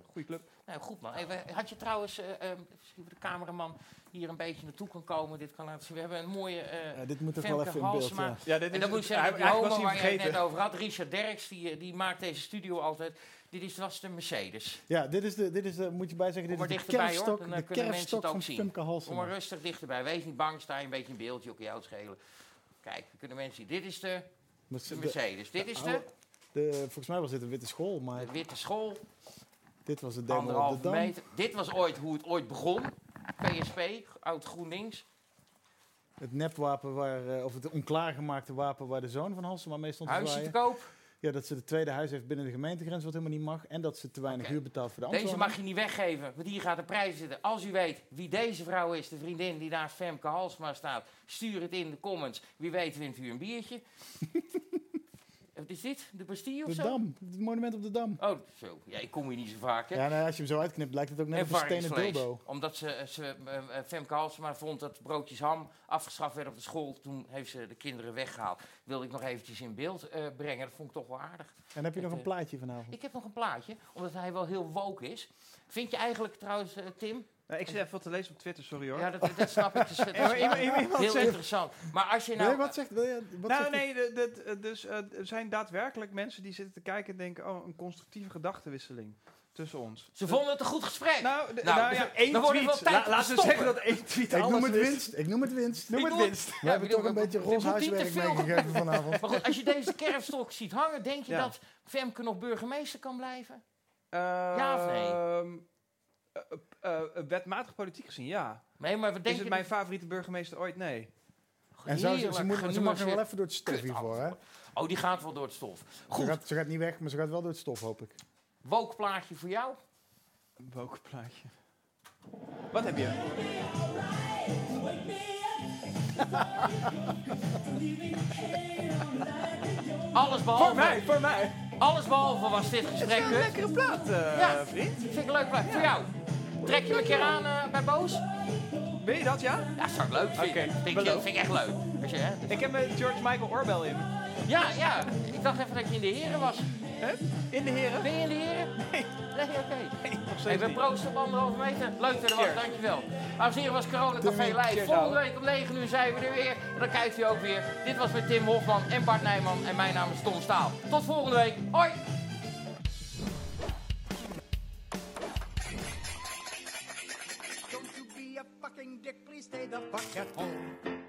goede club. Nou, goed man. Even, had je trouwens, misschien de cameraman hier een beetje naartoe kan komen, dit kan laten zien. We hebben een mooie eh Ja, dit moet toch wel even in beeld. Halsema. Ja. Ja, dit En dan moet ik zeggen, die homo waar je het net over had, Richard Derks, die, die maakt deze studio altijd. Dit is, was de Mercedes. Ja, dit is de, dit is de, moet je bij zeggen, dit is de dichterbij, hoor. kerfstok, Dan, de kunnen mensen kerfstok het ook van zien. Kom maar rustig dichterbij. Wees niet bang, sta je een beetje in beeld, je ook jou schelen. Kijk, dan kunnen mensen zien. Dit is de, Mercedes. Dit is de, de, volgens mij was dit een witte school, maar de witte school, dit was de demo op de Dam. meter. Dit was ooit hoe het ooit begon. PSP, oud GroenLinks. Het nepwapen, waar, eh, of het onklaargemaakte wapen waar de zoon van Halsema mee stond te Huisje te koop. Ja, dat ze het tweede huis heeft binnen de gemeentegrens, wat helemaal niet mag. En dat ze te weinig huur betaalt voor de Deze ambtenaar. mag je niet weggeven, want hier gaat de prijs zitten. Als u weet wie deze vrouw is, de vriendin die naast Femke Halsma staat, stuur het in de comments. Wie weet wint u een biertje. Wat is dit? De Bastille of De zo? Dam, het monument op de Dam. Oh, zo. Ja, ik kom hier niet zo vaak, hè. Ja, nou, als je hem zo uitknipt, lijkt het ook net een stenen dildo. Omdat ze, ze, eh, eh, Femke Halsema vond dat broodjes ham afgeschaft werden op de school. Toen heeft ze de kinderen weggehaald. Wilde ik nog eventjes in beeld eh, brengen. Dat vond ik toch wel aardig. En heb je nog een plaatje vanavond? Ik heb nog een plaatje, omdat hij wel heel woke is. Vind je eigenlijk trouwens, eh, Tim, ik zit even wat te lezen op Twitter, sorry hoor. Ja, dat, dat snap ik. Dus, dat is Ja, maar iemand- heel interessant. Maar als je Nee, nou... wat zegt, wil je- wat nou, zegt nee, de- de- de- dus eh, er zijn daadwerkelijk mensen die zitten te kijken en denken: oh, een constructieve gedachtenwisseling tussen ons. Ze vonden het een goed gesprek. Nou, de- Nou, nou ja, één tweet. wel tijd La- laten we stoppen. zeggen dat één tweet Ik noem het is. winst. Ik noem het winst. Noem het winst. We Ja, hebben ik toch een beetje roze huiswerk meegegeven vanavond. Maar goed, als je deze kerfstok ziet hangen, denk je Ja. dat Femke nog burgemeester kan blijven? Ja of nee? Eh, wetmatig politiek gezien, ja. Nee, maar wat Is denk het je... mijn favoriete burgemeester ooit? Nee. En zou ze, ze, moet, ze mag genuanceerd. wel even door het stof hiervoor, hè? Oh, die gaat wel door het stof. Ze Goed, gaat, ze gaat niet weg, maar ze gaat wel door het stof, hoop ik. woke plaatje voor jou. Een wokenplaatje. Wat heb je? Alles behalve... Voor mij, voor mij. Alles behalve was dit gesprek Een kut. lekkere plaat, eh, Ja. vriend. Vind ik een leuk plaatje. Voor jou. Trek je me een keer aan eh, bij Boos? Weet je dat, ja? Ja, zou ik leuk vinden. Vind, ik, beloofd. vind ik echt leuk. Je, hè, Ik heb met George Michael Oorbel in. Ja, ja. Ik dacht even dat je in de heren was. Hè? In de heren? Ben je in de heren? Nee. Nee, oké. Nee, nog Hey, steeds we proosten op anderhalve meter. Leuk dat er was, dankjewel. Dames en heren, was Corona Café Live. Volgende week om 9 uur zijn we er weer. En dan kijkt u ook weer. Dit was met Tim Hofman en Bart Nijman. En mijn naam is Tom Staal. Tot volgende week. Hoi! Don't you be a fucking dick, please stay the fuck at home.